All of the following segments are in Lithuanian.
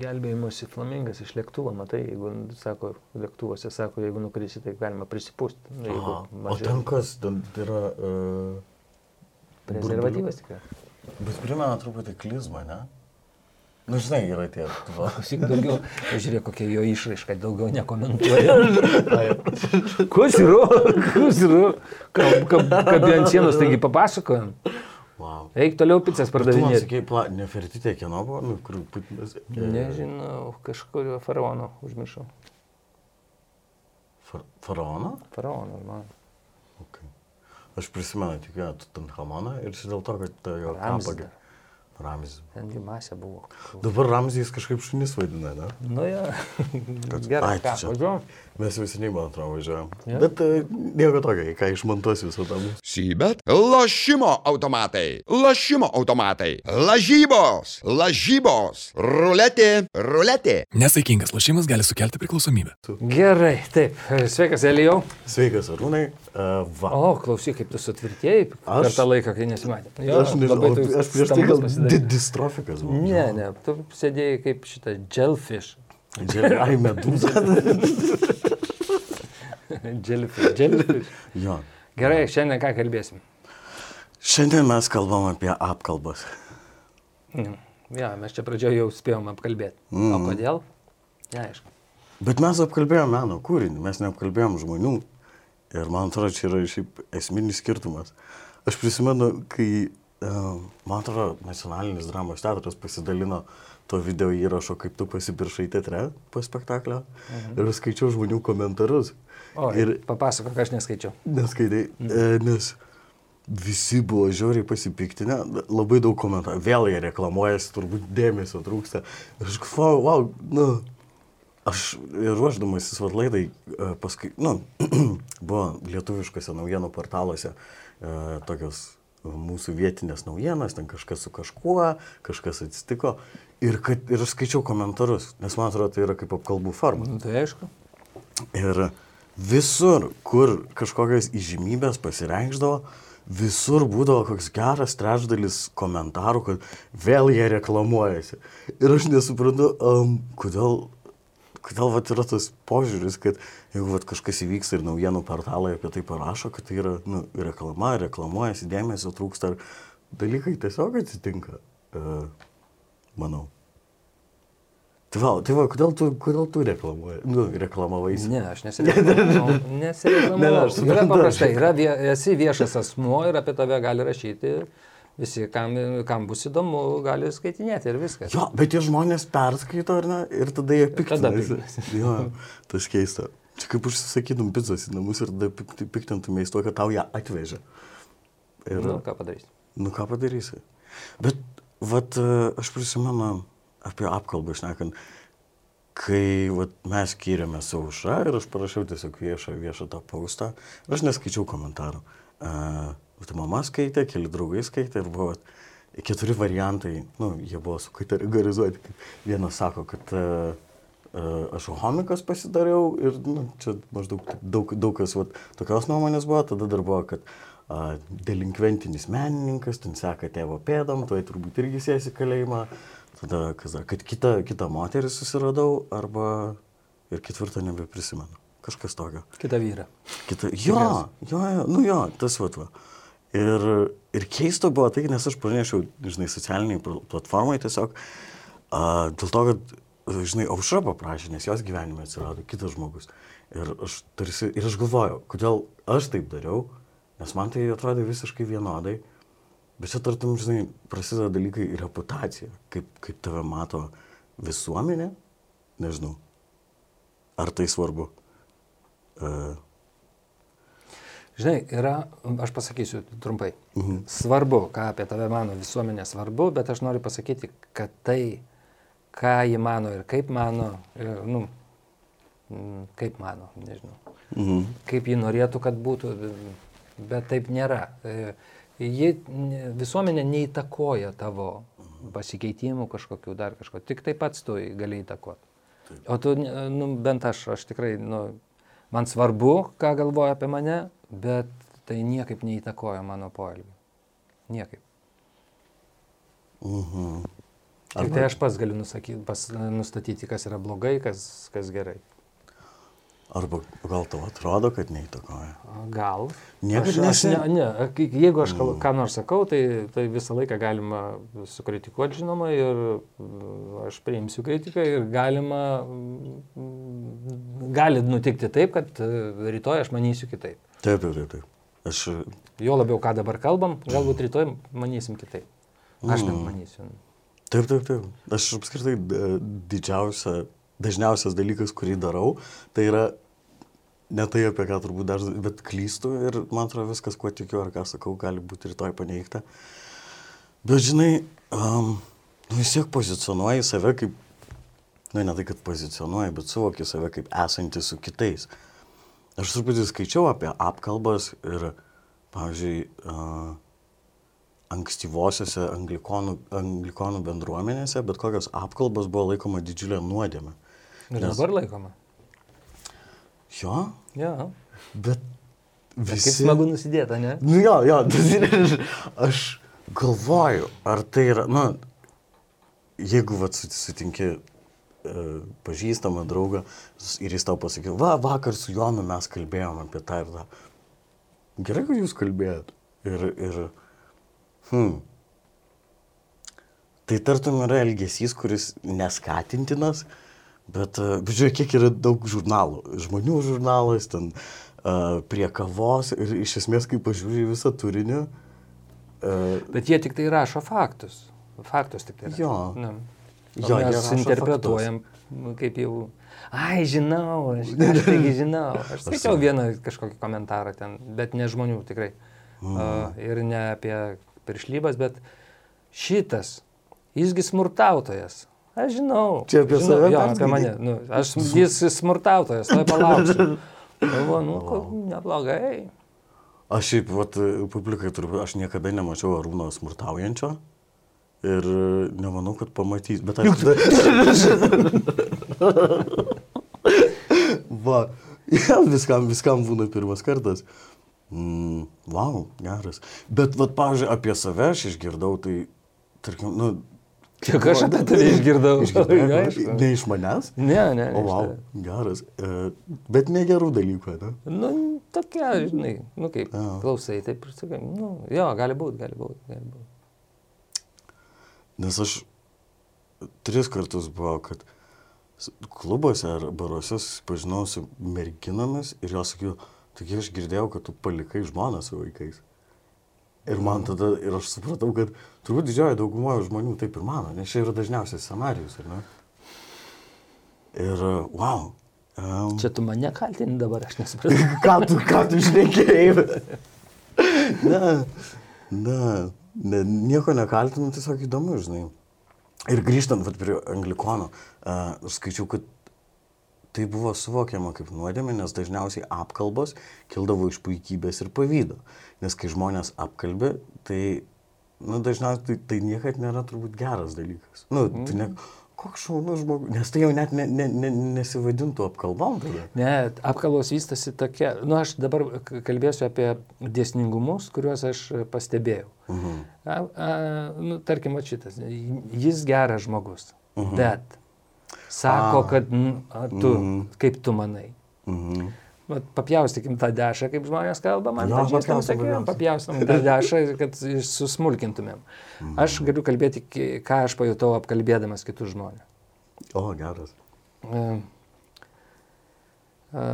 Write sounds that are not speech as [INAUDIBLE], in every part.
Gelbėjimuose flamingas iš lėktuvo, matai, jeigu, sako, lėktuvuose sako, jeigu nukrisi, tai galima prisipūsti. Nu, Aha. O ten kas, ten yra... Uh, Prezervatyvas tikrai. Bet primena truputį klizmą, ne? Nu, žinai, yra tie. Klausyk daugiau, [LAUGHS] žiūrėk, kokia jo išraiška, daugiau nekomentuoja. [LAUGHS] Kas yra? Kas yra? Kab- kab- Kabė ant sienos, taigi papasakojom. Wow. Eik toliau pizzas man pardavinėti. sakei, pla... nefertitė kieno buvo, nu, kur Putinas... e, Nežinau, kažkurio faraono užmiršau. Far... Faraono? Faraono, man. Okay. Aš prisimenu tik vieną Tutanchamoną ir dėl to, kad ta jo Ramzis kapagė. Ramzis. Ten jų masė buvo. Dabar Ramzijais kažkaip šunis vaidina, ne? Nu, ja. [LAUGHS] Kad- Gerai, Ai, ką, čia. Mes jau seniai, man atrodo, važiuojam. Jo. Bet uh, nieko tokio, ką išmontuosiu visą tą mūsų. Šįbet lošimo automatai, lošimo automatai, lažybos, lažybos, ruletė, ruletė. Nesaikingas lošimas gali sukelti priklausomybę. Gerai, taip. Sveikas, Elijau. Sveikas, Arūnai. Uh, va. O, klausyk, kaip tu sutvirtėjai per Aš- tą laiką, kai nesimatė. aš nežinau, tu aš prieš tai gal di distrofikas buvau. Ne, ne, tu sėdėjai kaip šitas jellyfish. Džel- Ai, medūza. [LAUGHS] [LAUGHS] jellyfish, jellyfish. jo. Gerai, šiandien ką kalbėsim? Šiandien mes kalbam apie apkalbas. Mm. Ja, mes čia pradžioje jau spėjom apkalbėti. Mm. O kodėl? Neaišku. Bet mes apkalbėjom meno kūrinį, mes neapkalbėjom žmonių. Ir man atrodo, čia yra šiaip esminis skirtumas. Aš prisimenu, kai, uh, man atrodo, nacionalinis dramos teatras pasidalino to video įrašo, kaip tu pasipiršai teatre po spektaklio. Mhm. Ir skaičiau žmonių komentarus. O, ir papasakok, aš neskaičiau. neskaitai, e, nes visi buvo žiauriai pasipiktinę, labai daug komentarų. Vėl jie reklamuojasi, turbūt dėmesio trūksta. Aš galvoju, wow, nu, aš ruoždamasis vat laidai, e, paskui, nu, [CLEARS THROAT] buvo lietuviškose naujienų portaluose e, tokios mūsų vietinės naujienas, ten kažkas su kažkuo, kažkas atsitiko. Ir, kad, ir aš skaičiau komentarus, nes man atrodo, tai yra kaip apkalbų forma. Nu, tai aišku. Ir visur, kur kažkokios įžymybės pasireikždavo, visur būdavo koks geras trečdalis komentarų, kad vėl jie reklamuojasi. Ir aš nesuprantu, um, kodėl, kodėl vat, yra tas požiūris, kad jeigu vat, kažkas įvyks ir naujienų portalai apie tai parašo, kad tai yra nu, reklama, reklamuojasi, dėmesio trūksta, ar dalykai tiesiog atsitinka, uh, manau. Tai va, tai va kodėl, tu, kodėl tu reklamuoji? Nu, reklamavaisi. Ne, aš [LAUGHS] nesireklamavau. Nesireklamavau. Ne, aš Yra suprantu, paprastai, aš- yra vie, esi viešas asmuo ir apie tave gali rašyti. Visi, kam, kam bus įdomu, gali skaitinėti ir viskas. Jo, bet tie žmonės perskaito, ar ne? Ir tada jie piktinasi. [LAUGHS] Jo, tas keista. Čia kaip užsisakytum pizzas į namus ir tada pik- piktintumės tuo, kad tau ją atvežė. Ir, Nu, ką padarysi? nu ką padarysi? Bet, vat, e, aš prisimenu apie apkalbą išnekant, kai vat, mes skyrėme su aušra ir aš parašiau tiesiog viešą, viešą tą paustą, aš neskaičiau komentarų. Uh, tai mama skaitė, keli draugai skaitė ir buvo keturi variantai, nu, jie buvo sukategorizuoti. Vienas sako, kad uh, aš homikas pasidariau ir nu, čia maždaug daug, daug kas vat, tokios nuomonės buvo, tada dar buvo, kad uh, delinkventinis menininkas, ten seka tėvo pėdam, tuoj turbūt irgi sėsi kalėjimą. Tada, kas kad kitą, kitą moterį susiradau arba ir ketvirtą nebeprisimenu. Kažkas tokio. Kita vyra. Kita, jo, jo, jo, nu jo, tas vat va. Ir, ir keista buvo tai, nes aš pranešiau, žinai, socialiniai pl- platformai tiesiog, a, dėl to, kad, žinai, aušra paprašė, nes jos gyvenime atsirado kitas žmogus. Ir aš, tarsi, ir aš galvojau, kodėl aš taip dariau, nes man tai atrodė visiškai vienodai. Bet čia tartum, žinai, prasideda dalykai ir reputacija, kaip, kaip tave mato visuomenė, nežinau, ar tai svarbu. Uh, Žinai, yra, aš pasakysiu trumpai. Mhm. Svarbu, ką apie tave mano visuomenė svarbu, bet aš noriu pasakyti, kad tai, ką jį mano ir kaip mano, ir, nu, mm, kaip mano, nežinau. mhm. Kaip jį norėtų, kad būtų, bet taip nėra. E, Ji, visuomenė neįtakoja tavo pasikeitimų kažkokių dar kažko, tik taip pats tu gali įtakoti. O tu, ne- nu, bent aš, aš tikrai, nu, man svarbu, ką galvoja apie mane, bet tai niekaip neįtakoja mano poelgį. Niekaip. Tik tai aš pats galiu nusakyti, pas, nustatyti, kas yra blogai, kas, kas gerai. Arba gal tau atrodo, kad neįtakoja. Gal. Aš, nesi- ne, ne, jeigu aš kal- ką nors sakau, tai, tai visą laiką galima sukritikuoti, žinoma, ir mm, aš priimsiu kritiką ir galima, mm, gali nutikti taip, kad e, rytoj aš manysiu kitaip. Taip, taip, taip. taip. Aš, Jo labiau, ką dabar kalbam, galbūt rytoj manysim kitaip. Aš nemanysiu. taip, taip, taip. Aš apskritai d- didžiausia, dažniausias dalykas, kurį darau, tai yra ne tai, apie ką turbūt dar, bet klystu ir man atrodo viskas, kuo tikiu ar ką sakau, gali būti rytoj paneigta. Bet žinai, um, nu vis tiek pozicionuoji save kaip, nu ne tai, kad pozicionuoji, bet suvoki save kaip esantį su kitais. Aš truputį skaičiau apie apkalbas ir, pavyzdžiui, uh, ankstyvosiose anglikonų, anglikonų bendruomenėse, bet kokios apkalbos buvo laikoma didžiulė nuodėmė. Ir Nes- dabar laikoma. Jo, Jo. bet Visi... Kaip smagu nusidėta, ne? Nu jo, jo, [LAUGHS] aš galvoju, ar tai yra, na, jeigu vat, sut- sutinki e, pažįstamą draugą ir jis tau pasakė, va, vakar su Jonu mes kalbėjom apie tą ir tą. Gerai, kad jūs kalbėjot. Ir, ir, hmm. Tai tartum yra elgesys, kuris neskatintinas, bet, bet žiūrėk, kiek yra daug žurnalų. Žmonių žurnalas, ten uh, prie kavos ir iš esmės, kai pažiūrėjai visą turinį, uh, Bet jie tik tai rašo faktus. Faktus tik tai rašo. Jo. Nu. Jo, mes interpretuojam nu, kaip jau. Ai, žinau, aš, aš taigi žinau. Aš [LAUGHS] skaičiau vieną kažkokį komentarą ten, bet ne žmonių tikrai. Mm. Uh, ir ne apie piršlybas, bet šitas, jisgi smurtautojas. Aš žinau. Čia apie žinau, save Jo, apie mane. Nu, aš, jis smurtautojas, tai palauksiu. Galvoju, nu, [LAUGHS] ko, neblogai. aš šiaip, vat, publikai turbūt, aš niekada nemačiau Arūno smurtaujančio. Ir nemanau, kad pamatys. Bet aš... [LAUGHS] Va, ja, viskam, viskam būna pirmas kartas. Mm, wow, geras. Bet, vat, pavyzdžiui, apie save aš išgirdau, tai, tarkim, nu... Tik aš apie tave išgirdau. Išgirdau, Aišku. ne iš manęs? Ne, ne. O, wow, geras. E, bet negerų dalykų, ne? Nu, tokia, žinai, nu kaip, Jo. klausai, taip ir sakai, nu, jo, gali būti, gali būti, gali būti. Nes aš tris kartus buvo, kad klubuose ar baruose susipažinau su merginomis ir jos sakiau, taigi aš girdėjau, kad tu palikai žmoną su vaikais. Ir man tada, ir aš supratau, kad turbūt didžioji dauguma žmonių taip ir mano, nes čia yra dažniausias scenarius, ar ne? Ir, wow. Um, Čia tu mane kaltini dabar, aš nesuprantu. [LAUGHS] ką tu, ką tu išnekėjai? ne, ne, ne, nieko nekaltinu, tiesiog įdomu, žinai. Ir grįžtant vat, prie anglikono, uh, aš skaičiau, kad tai buvo suvokiama kaip nuodėmė, nes dažniausiai apkalbos kildavo iš puikybės ir pavydo. Nes kai žmonės apkalbė, tai, nu, dažniausiai tai, tai niekad nėra turbūt geras dalykas. Nu, tai ne, koks šaunus žmogus, nes tai jau net ne, ne, ne, nesivadintų apkalbom tada. Ne, apkalos vystosi tokia, nu aš dabar kalbėsiu apie dėsningumus, kuriuos aš pastebėjau. Mhm. A, a, nu, tarkim, šitas, jis geras žmogus, Mhm. bet sako, A. kad n, a, tu, Mhm. kaip tu manai. Mhm. Vat Papjaustykim tą dešą, kaip žmonės kalba, man Jo, pažįstam, papjaustom. papjaustam tą dešą, kad susmulkintumėm. Aš galiu kalbėti, ką aš pajutau apkalbėdamas kitus žmonės. O, geras. E, e,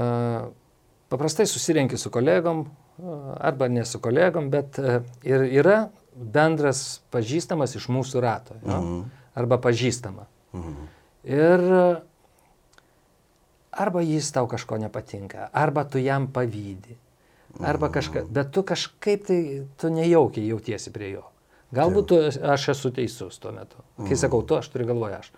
Paprastai susirenki su kolegom, e, arba ne su kolegom, bet ir yra bendras pažįstamas iš mūsų rato. Mhm. Arba pažįstama. Mhm. Ir arba jis tau kažko nepatinka, arba tu jam pavydi, arba kažką, bet tu kažkaip tai, tu nejaukiai jautiesi prie jo. Galbūt tu, aš esu teisus tuo metu. Kai sakau tu, aš turiu galvoje aš.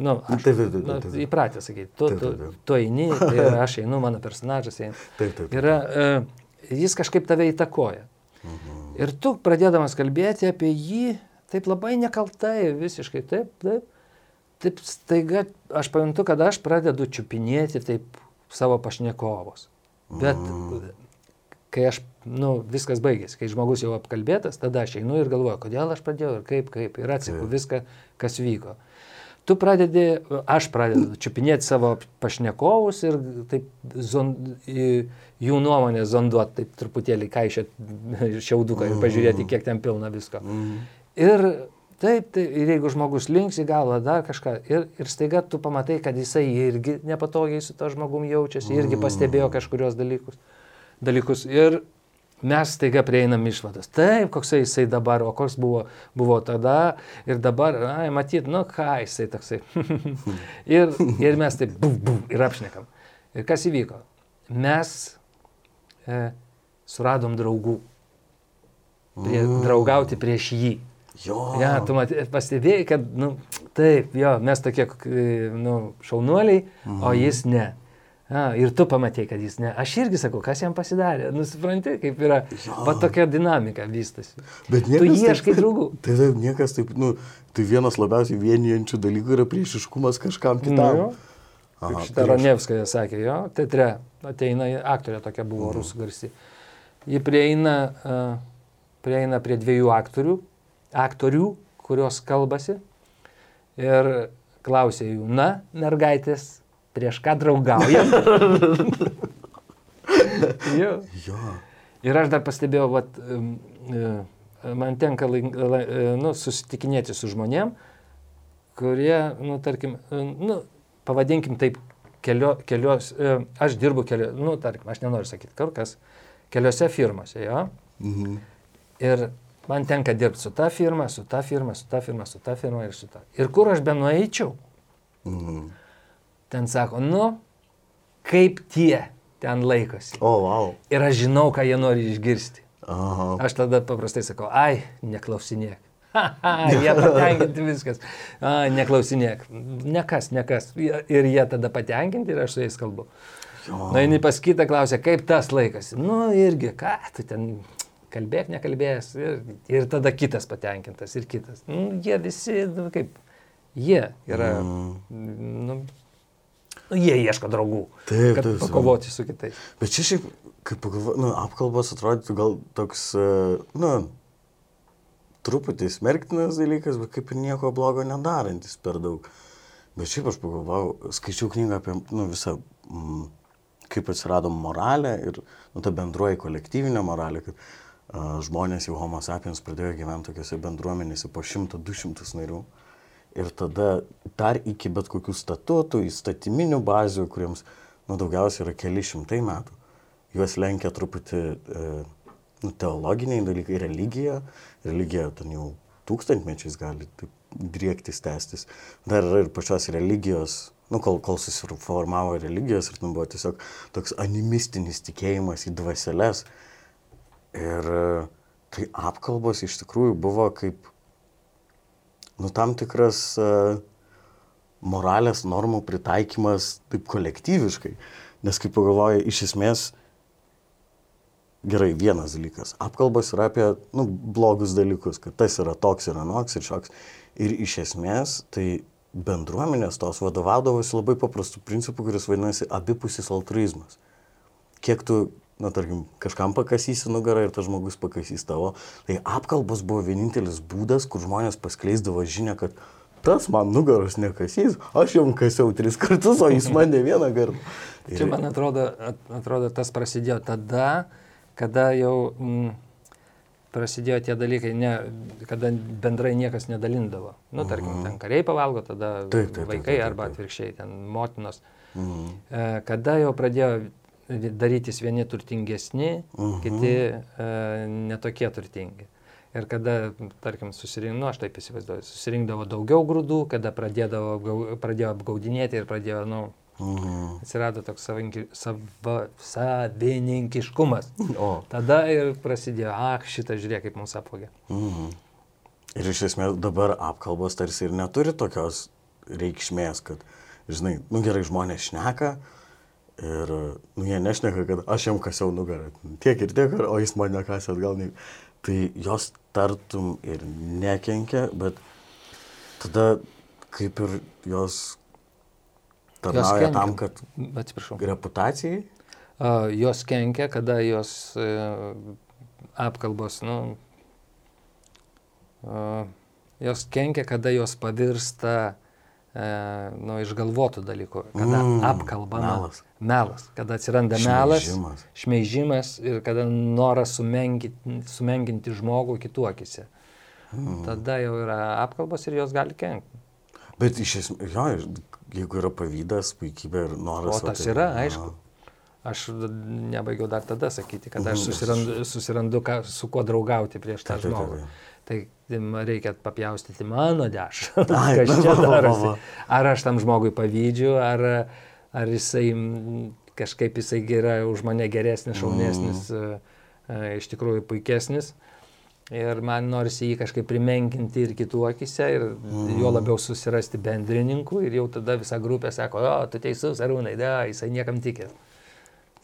Nu, aš Taip, taip, taip, nu, taip. įpratęs sakyti, tu, tu, tu eini, [LAUGHS] tai aš einu, mano personažas eina. Taip, taip. Yra, e, jis kažkaip tave įtakoja. Mhm. Ir tu pradėdamas kalbėti apie jį, taip labai nekaltai, visiškai taip, taip, taip staiga aš pajuntu, kad aš pradedu čiupinėti taip savo pašnekovus. Bet kai aš, nu, viskas baigėsi, kai žmogus jau apkalbėtas, tada aš einu ir galvoju, kodėl aš pradėjau ir kaip, kaip, ir atseku viską, kas vyko. Tu pradedi, aš pradedu čiupinėti savo pašnekovus ir taip zond, jų nuomonę zonduoti, taip truputėlį kaišėt [LAUGHS] šiauduką ir pažiūrėti, kiek ten pilna visko. Ir taip, tai, ir jeigu žmogus links į galvą dar kažką, ir, ir staiga tu pamatai, kad jisai irgi nepatogiai su to žmogum jaučiasi, irgi pastebėjo kažkurios dalykus. dalykus. Ir mes staiga prieinam išvadas. Taip, koksai jisai dabar, o koks buvo, buvo tada ir dabar, ai, matyt, nu ką jisai toksai. [LAUGHS] ir, ir mes taip, buf, buf, ir apšnekam. Ir kas įvyko? Mes e, suradom draugų. Prie, draugauti prieš jį. Jo. Ja, tu matė, pastebėjai, kad, nu, taip, jo, mes tokie, nu, šaunuoliai, o jis ne. A, ir tu pamatėjai, kad jis ne. Aš irgi sakau, kas jam pasidarė. Nusipranti, kaip yra. Va tokia dinamika vystosi. Bet tu niekas ieškai taip, draugų. [LAUGHS] Tai taip, niekas taip, nu, tai vienas labiausiai vienijančių dalykų yra priešiškumas kažkam Nu, kitam. jo. Aha, Kaip šitą prieš- Ranevskaja sakė, jo, teatre ateina aktorė tokia buvo Mhm. rusų garsi. Ji prieina, uh, prieina prie dviejų aktorių, aktorių, kurios kalbasi ir klausė jų, na, mergaitės, prieš ką draugaujam? [LAUGHS] jo. Jo. Ir aš dar pastebėjau, vat, e, man tenka e, nu, susitikinėti su žmonėm, kurie, nu, tarkim, e, nu, pavadinkim taip, kelio, kelios, aš dirbu kelio, nu, tarkim, aš nenoriu sakyti, kur kas, keliose firmose, jo. Mhm. Ir man tenka dirbti su ta firma, su ta firma, su ta firma, su ta firma ir su ta. Ir kur aš benueičiau, Mhm. ten sako, nu, kaip tie ten laikosi. O, wow. Ir aš žinau, ką jie nori išgirsti. Aha. Aš tada paprastai sakau, ai, neklausinėk. [LAUGHS] Jie patenkinti viskas. A, neklausinėk. Nekas, nekas. Ir jie tada patenkinti ir aš su jais kalbu. Na, eini pas kitą klausia, kaip tas laikas. Nu, irgi, ką, tu ten kalbėk, nekalbėjęs. Ir, ir tada kitas patenkintas ir kitas. Nu, jie visi, nu, kaip, jie yra, nu, nu, jie ieško draugų. Taip, kad taip, pakovoti su kitais. Bet čia šiaip, kaip pagalvoju, nu, apkalbos atrodytų gal toks, e, nu, truputį smerktinas dalykas, bet kaip ir nieko blogo nedarantis per daug. Bet šiaip aš pagalvojau, skaičiau knygą apie, nu, visą, mm, kaip atsirado moralė ir, nu, ta bendroji kolektyvinė moralė, kad žmonės jau homo sapiens pradėjo gyventi tokiuose bendruomenėse po 100-200 narių. Ir tada dar iki bet kokių statutų, įstatyminių bazių, kuriems nu, daugiausiai yra keli šimtai metų, juos lenkia truputį e, nu, teologiniai dalykai, religija. Religija ten jau tūkstantmečiais gali taip driektis, tęstis. Dar yra ir pačios religijos, nu, kol, kol susiformavo religijos ir ten buvo tiesiog toks animistinis tikėjimas į dvaseles. Ir e, tai apkalbos iš tikrųjų buvo kaip nu, tam tikras uh, moralės normų pritaikymas taip kolektyviškai. Nes kaip pagalvoju, iš esmės, gerai, vienas dalykas. Apkalbos yra apie nu, blogus dalykus, kad tas yra toks ir anoks ir šioks. Ir iš esmės, tai bendruomenės tos vadovaudavosi labai paprastų principų, kuris vadinasi abipusis altruizmas. Kiek tu na, tarkim, kažkam pakasysi nugarą ir tas žmogus pakasys tavo. Tai apkalbos buvo vienintelis būdas, kur žmonės paskleisdavo žinę, kad tas man nugaros nekasys, aš jam kasiau tris kartus, o jis man ne vieną kartą. Ir, Čia, man atrodo, at- atrodo, tas prasidėjo tada, kada jau mm, prasidėjo tie dalykai, ne, kada bendrai niekas nedalindavo. Nu, tarkim, ten kariai pavalgo, tada Mhm. Taip, taip, taip, vaikai taip, taip, arba taip. atvirkščiai, ten motinos. Mhm. E, Kada jau pradėjo darytis vieni turtingesni, Mhm. kiti e, netokie turtingi. Ir kada, tarkim, susirinkdavo, nu, aš taip įsivaizduoju, susirinkdavo daugiau grūdų, kada pradėdavo, pradėjo apgaudinėti ir pradėjo, nu, Mhm. atsirado toks savinki, sava, savininkiškumas. O. Tada ir prasidėjo, ak, šitą žiūrėk, kaip mums apvogė. Mhm. Ir iš esmės dabar apkalbos tarsi ir neturi tokios reikšmės, kad, žinai, nu gerai žmonės šneka ir, nu jie nešneka, kad aš jam kasiau nugarą. Tiek ir tiek, o jis mane kasė atgal. Ne. Tai jos tartum ir nekenkia, bet tada kaip ir jos tarnauja kenkia. tam, kad Atsiprašau. reputacijai. A, jos kenkia, kada jos e, apkalbos, nu, a, jos kenkia, kada jos pavirsta e, nu, išgalvotų dalykų, kada mm, apkalbama. melas. Melas, kada atsiranda melas, Šmeižimas. šmeižimas ir kada noras sumenkinti, sumenkinti žmogų kitų akise. Mm. Tada jau yra apkalbos ir jos gali kenkti. Bet iš esmės, jo, jeigu yra pavydas, puikybė ir noras. O tas tai- yra, aišku. Aš nebaigiau dar tada sakyti, kad aš Mhm. susirandu, susirandu ką, su kuo draugauti prieš tą žmogų. Tai reikia papjaustyti mano dešą. [LAUGHS] Kas čia darosi? Ar aš tam žmogui pavydžiu, ar, ar jisai kažkaip jisai yra už mane geresnis, šaunesnis, mm. iš tikrųjų puikesnis. Ir man norisi jį kažkaip primenkinti ir kitų akise, ir mm. juo labiau susirasti bendrininkų, ir jau tada visa grupė sako, o, tu teisus, arūnai, da, jisai niekam tikės.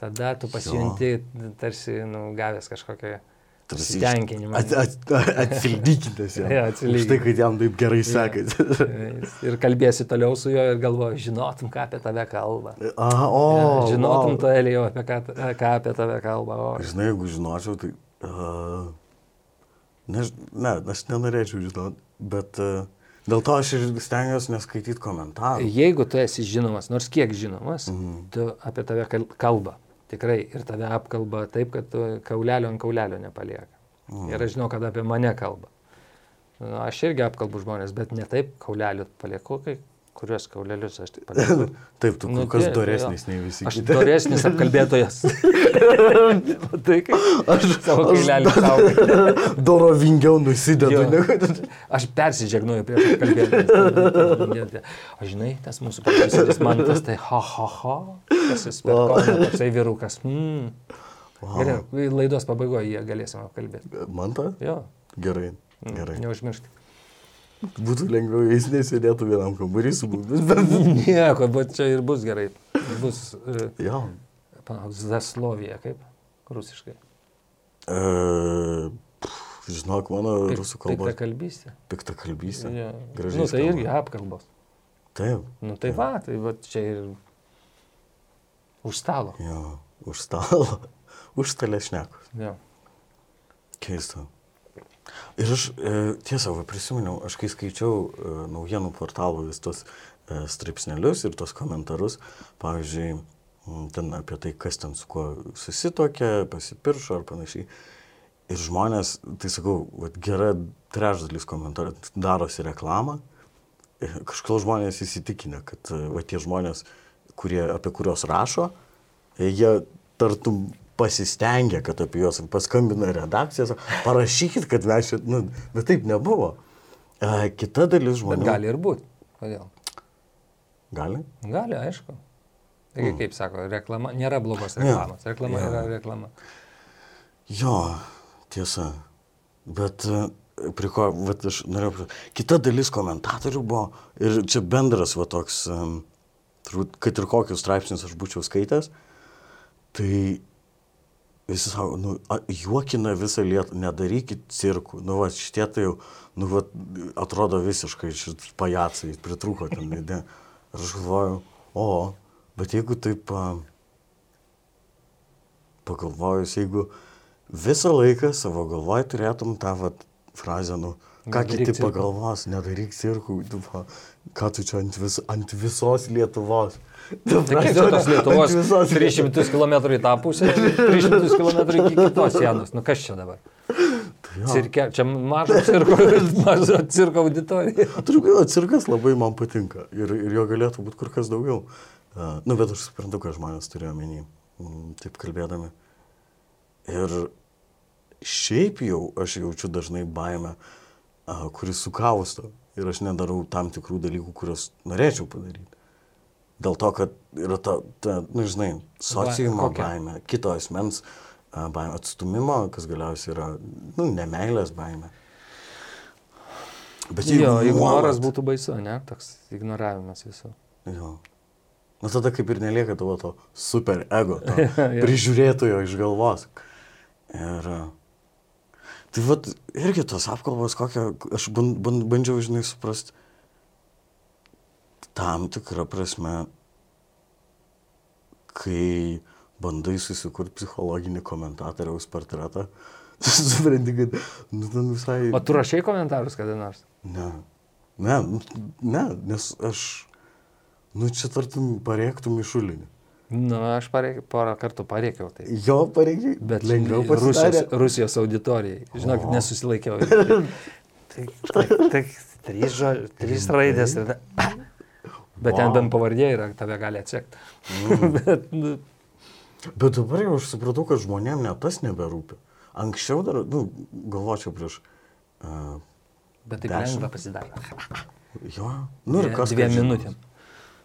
Tada tu pasijunti tarsi, nu, gavęs kažkokią At, atsilygintas jam. [LAUGHS] Jo, Už atsilygintas. tai, kad jam taip gerai sekasi. ir kalbėsi toliau su juo ir galvoji, žinotum, ką apie tave kalba. A, o, Ja, žinotum, wow. to Elijau, apie ką, ką apie tave kalba. O, Žinai, jeigu žinočiau, tai... Uh, ne, ne, aš nenorėčiau žinoti, bet uh, dėl to aš ir stengiuosi neskaityti komentarų. jeigu tu esi žinomas, nors kiek žinomas, Mhm. tu apie tave kal- kalba. Tikrai. Ir tave apkalba taip, kad kaulelio ant kaulelio nepalieka. Mhm. Ir aš žinau, kad apie mane kalba. Nu, aš irgi apkalbu žmonės, bet ne taip kaulelių palieku, kai kuriuos kaulelius aš tik [LAUGHS] palieku. Taip, tu Nu, kas doresnis nei visi Aš kiti. doresnis apkalbėtojas. [LAUGHS] tai kaip aš savo kailelį saugai. [LAUGHS] Dorovingiau nusidedu. Negu- Aš persižegnuoju prieš kalbėtoją. O žinai, tas mūsų profesorius man tas tai ha ha ha. Tas jis per kauną toksai vyrukas. Mm. Gerai, laidos pabaigoje jie galėsim apkalbėti. Man tą? Jo, Gerai. mm, Gerai. neužmiršk. Būtų lengviau, jis nesėdėtų vienam kambarį su mumis. bet- [LAUGHS] Nieko, bet čia ir bus gerai. Bus uh, Jo. Zaslovija, kaip rusiškai. E, pf, žinok, mano rusų kalba Tai kalbystė. pikta kalbystė. Ja. Gražiai Nu, tai skamba. irgi apkalbos. Taip. Nu tai va, tai va čia ir už stalo. Jo, už stalo. [LAUGHS] Už stalę šnekos. Jo. Keista. Ir aš e, tiesą prisiminiau, aš kai skaičiau e, naujienų portalų vis tos e, straipsnelius ir tos komentarus, pavyzdžiui, ten apie tai, kas ten su kuo susitokė, pasipiršo ar panašiai. Ir žmonės, tai sakau, vat, gera trečdalis komentarų darosi reklamą. Kažkodėl žmonės įsitikinę, kad e, va, tie žmonės, kurie, apie kuriuos rašo, jie tartum pasistengia, kad apie juos paskambina redakcija, sako, parašykit, kad mes čia, nu, bet taip nebuvo. Kita dalis Bet žmonių. gali ir būti. Kodėl? Gali? Gali, aišku. Taigi, kaip sako, reklama, nėra blogos reklamos. Reklama Jo. yra reklama. Jo, tiesa. Bet e, prie ko, vat aš norėjau, kita dalis komentatorių buvo, ir čia bendras va toks, turbūt, kad ir kokius straipsnius aš būčiau skaitęs, tai visi sako, nu, juokina visą lietuvą, nedarykit cirkų, nu, va, šitie tai jau, nu, va, atrodo visiškai šit pajacai, pritruko ten, [LAUGHS] ne. Ir aš galvoju, o, bet jeigu taip, pagalvojus, jeigu visą laiką savo galvoj turėtum tą vat, frazę, nu, ką Nedaryk kiti cirkų. pagalvos, nedaryk cirkų, tu, va, ką tu čia ant, vis, ant visos Lietuvos. Ta Tai tos Lietuvos visos 300 km į tą pusę, 300 km iki kitos sienos. Nu kas čia dabar? Jo. Cirke, čia mažo cirko, [LAUGHS] mažo cirko auditorija. Turiu galvoje, cirkas labai man patinka ir, ir jo galėtų būti kur kas daugiau. Uh, nu, bet aš suprantu, ką žmonės turėjo menį, mm, taip kalbėdami. Ir šiaip jau aš jaučiu dažnai baimę, uh, kuris sukausto ir aš nedarau tam tikrų dalykų, kuriuos norėčiau padaryti. Dėl to, kad yra ta, ta nu, žinai, sociumo baimė, kito asmens a, baimė, atstumimo, kas galiausiai yra, nu, nemailės baimė. Bet Jo, jeigu nuolat- noras būtų baisu, ne? Toks ignoravimas visų. Jo. Na tada kaip ir nelieka tavo to super ego, to [LAUGHS] Jo. prižiūrėtojo iš galvos. Ir a, tai vad irgi tos apkalbos, kokią aš ban- ban- bandžiau, žinai, suprasti. Tam tikrą prasme, kai bandai susikurti psichologinį komentatoriaus portretą, [LAUGHS] supranti, kad, nu, ten visai... O tu rašai komentarus kada nors? Ne, ne, nu, ne, nes aš, nu, čia tartum parėktum į šulinį. Nu, aš pareik, porą kartų pareikiau tai. Jo pareikiai, Bet lengviau Rusijos, pasidarė. Rusijos auditorijai. Žinok, O. nesusilaikiau. [LAUGHS] tai, tai, tai trys, žo- trys raidės. Ir, bet ten Wow. bent pavardė yra, tave gali atsekti. [LAUGHS] bet, nu, Bet dabar jau aš supratau, kad žmonėm net tas neberūpi. Anksčiau dar, nu, galvočiau prieš... Uh, bet Dešimt. lengva pasidarė. jo, nu ir kas... dviem kad žinos.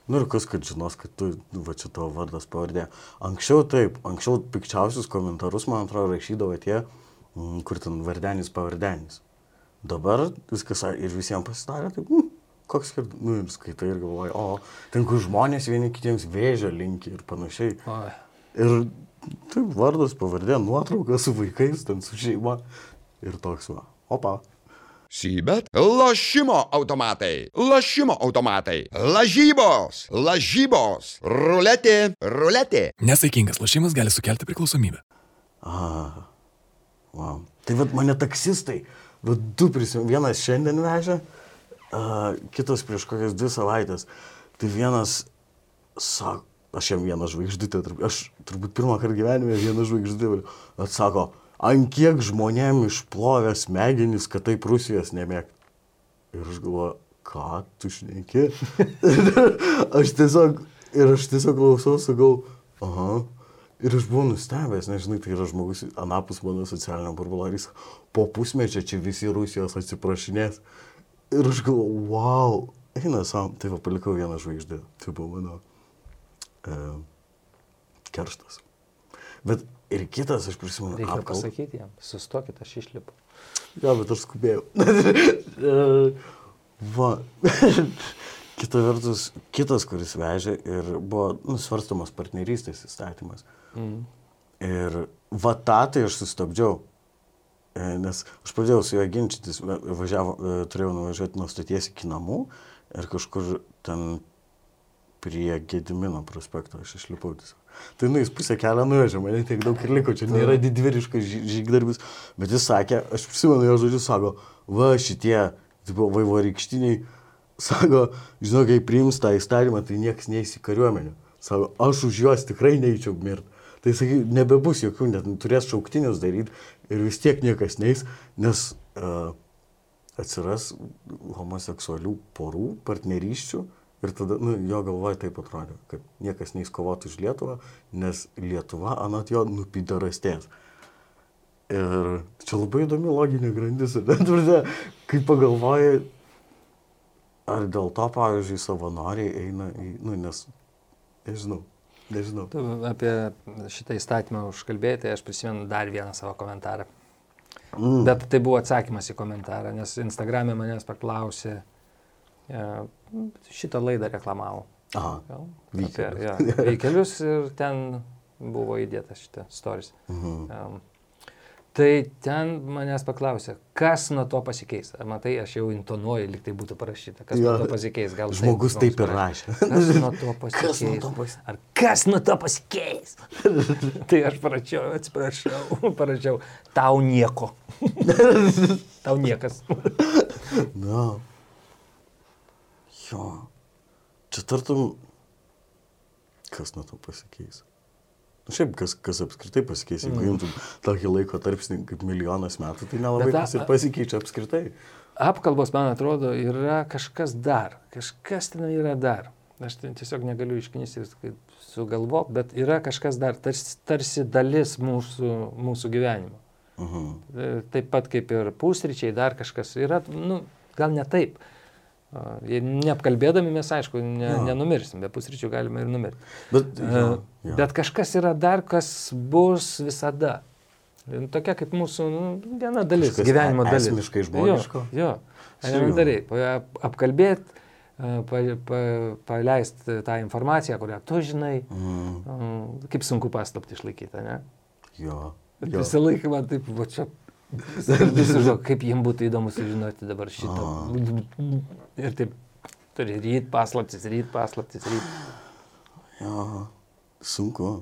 Nu ir kas, kad žinos, kad tu, va čia tavo vardas pavardė. Anksčiau taip, anksčiau pikčiausius komentarus, man atrodo, rašydavo tie, mm, kur ten vardenis pavardenis. Dabar viskas ir visiems pasidarė taip, mm, koks skirtumas, nu ir skaitai ir galvoji, o ten kur žmonės vieni kitiems vėžio linki ir panašiai. Oi. Ir taip, vardas, pavardė, nuotrauka su vaikais, ten su šeima. Ir toks va, opa. Sybet. Lošimo automatai. Lošimo automatai. Lažybos. Lažybos. Ruletė. Ruletė. Nesaikingas lošimas gali sukelti priklausomybę. A, wow. Tai vad mane taksistai, vad du prisimenu, vienas šiandien vežė, a, kitas prieš kokias dvi savaitės. Tai vienas, sako, aš jam vieną žvaigždutę, aš turbūt pirmą kartą gyvenime vieną žvaigždutę, atsako, ant kiek žmonėm išplovė smegenis, kad taip Rusijos nemėg. Ir aš galvoju, ką tu šneki? [LAUGHS] aš tiesiog, ir aš tiesiog klausau, sakau, aha. Ir aš buvau nustebęs, nežinai, tai yra žmogus anapus mano socialinio burbulo jis po pusmečio čia visi Rusijos atsiprašinės. Ir aš galvoju, wow, eina sam, tai va palikau vieną žvaigždę, tai buvo mano e, kerštas. Bet ir kitas, aš prisimenu, Reikia apkalbą. pasakyti jam, sustokit, aš išlipu. Jo, bet aš skubėjau. [LAUGHS] Va. [LAUGHS] Kita vertus, kitas, kuris vežė ir buvo nusvarstomas partnerystės įstatymas. Mm. Ir va tą tai aš sustabdžiau. E, Nes aš pradėjau su juo ginčytis, va- važiavo, e, turėjau nuvažiuoti nuo stoties iki namų ir kažkur ten prie Gedimino prospekto aš išlipau tiesiog. Tai nu, jis pusę kelio nuvežė, mane tiek daug ir liko, čia nėra didvyriškas žygdarbis, bet jis sakė, aš prisimenu jo žodžius, sako, va šitie, vaivorykštiniai, [LAUGHS] sako, žinau, kai priims tą įstatymą, tai niekas neįsi kariuomenę. Sako, aš už juos tikrai neįčiau mirti. Tai sakai, nebebus jokių, net turės šauktinius daryti ir vis tiek niekas neįs, nes uh, atsiras homoseksualių porų, partnerysčių ir tada, nu, jo galvoje taip atrodė, kad niekas neįs kovoti už Lietuvą, nes Lietuva anot jo nupidarastės. Ir čia labai įdomi loginė grandis. Net, pradė, kai pagalvoji, ar dėl to, pavyzdžiui, savanoriai eina į, nu, nes, nežinau, nežinau. Tu apie šitą įstatymą užkalbėjai, tai aš prisimenu dar vieną savo komentarą. Mm. Bet tai buvo atsakymas į komentarą, nes Instagram'e manęs paklausė, e, šitą laidą reklamavo. Aha, Gal? Vykelius. Apie, ja, [LAUGHS] veikelius ir ten buvo įdėtas šitą stories. Mhm. Um, tai ten manęs paklausė, kas nuo to pasikeis. Matai, aš jau intonuoju, lyg tai būtų parašyta, kas Jo. nuo to pasikeis. Gal Žmogus žmogus taip ir rašė. Kas nuo to pasikeis? [LAUGHS] Kas nuo to pas- Ar kas nuo to pasikeis? [LAUGHS] tai aš parašiau, atsiprašau, parašiau, tau nieko. tau niekas. Na. Jo. Čia tartum, kas nuo to pasikeis. Na šiaip, kas, kas apskritai pasikeis, jeigu mm. imtum tokį laiko tarpsnį kaip milijonas metų, tai nelabai Bet kas ir pasikeičia apskritai. Apkalbos, man atrodo, yra kažkas dar. Kažkas ten yra dar. Aš ten tiesiog negaliu išknisti kaip sugalvot, bet yra kažkas dar, tarsi, tarsi dalis mūsų, mūsų gyvenimo. Mhm. E, Taip pat kaip ir pusryčiai, dar kažkas yra, nu, gal ne taip. Ir Neapkalbėdami mes, aišku, ne, Jo. nenumirsim, be pusryčių galime ir numirti. Bet, E, jo, jo. Bet kažkas yra dar, kas bus visada. Tokia kaip mūsų nu, viena dalis, Kažkas gyvenimo e- dalis. esmiškai žmogiško? Jo, jo. Elementariai. Apkalbėti, pa, pa, paleisti tą informaciją, kurią tu žinai, Mm, mm, kaip sunku paslapti išlaikyti, ne? jo. Jo. Visą laiką man taip, va čia, žinau, kaip jiems būtų įdomu sužinoti dabar šitą. Ir taip, turi ryt paslaptis, ryt paslaptis, ryt. Jo, sunku.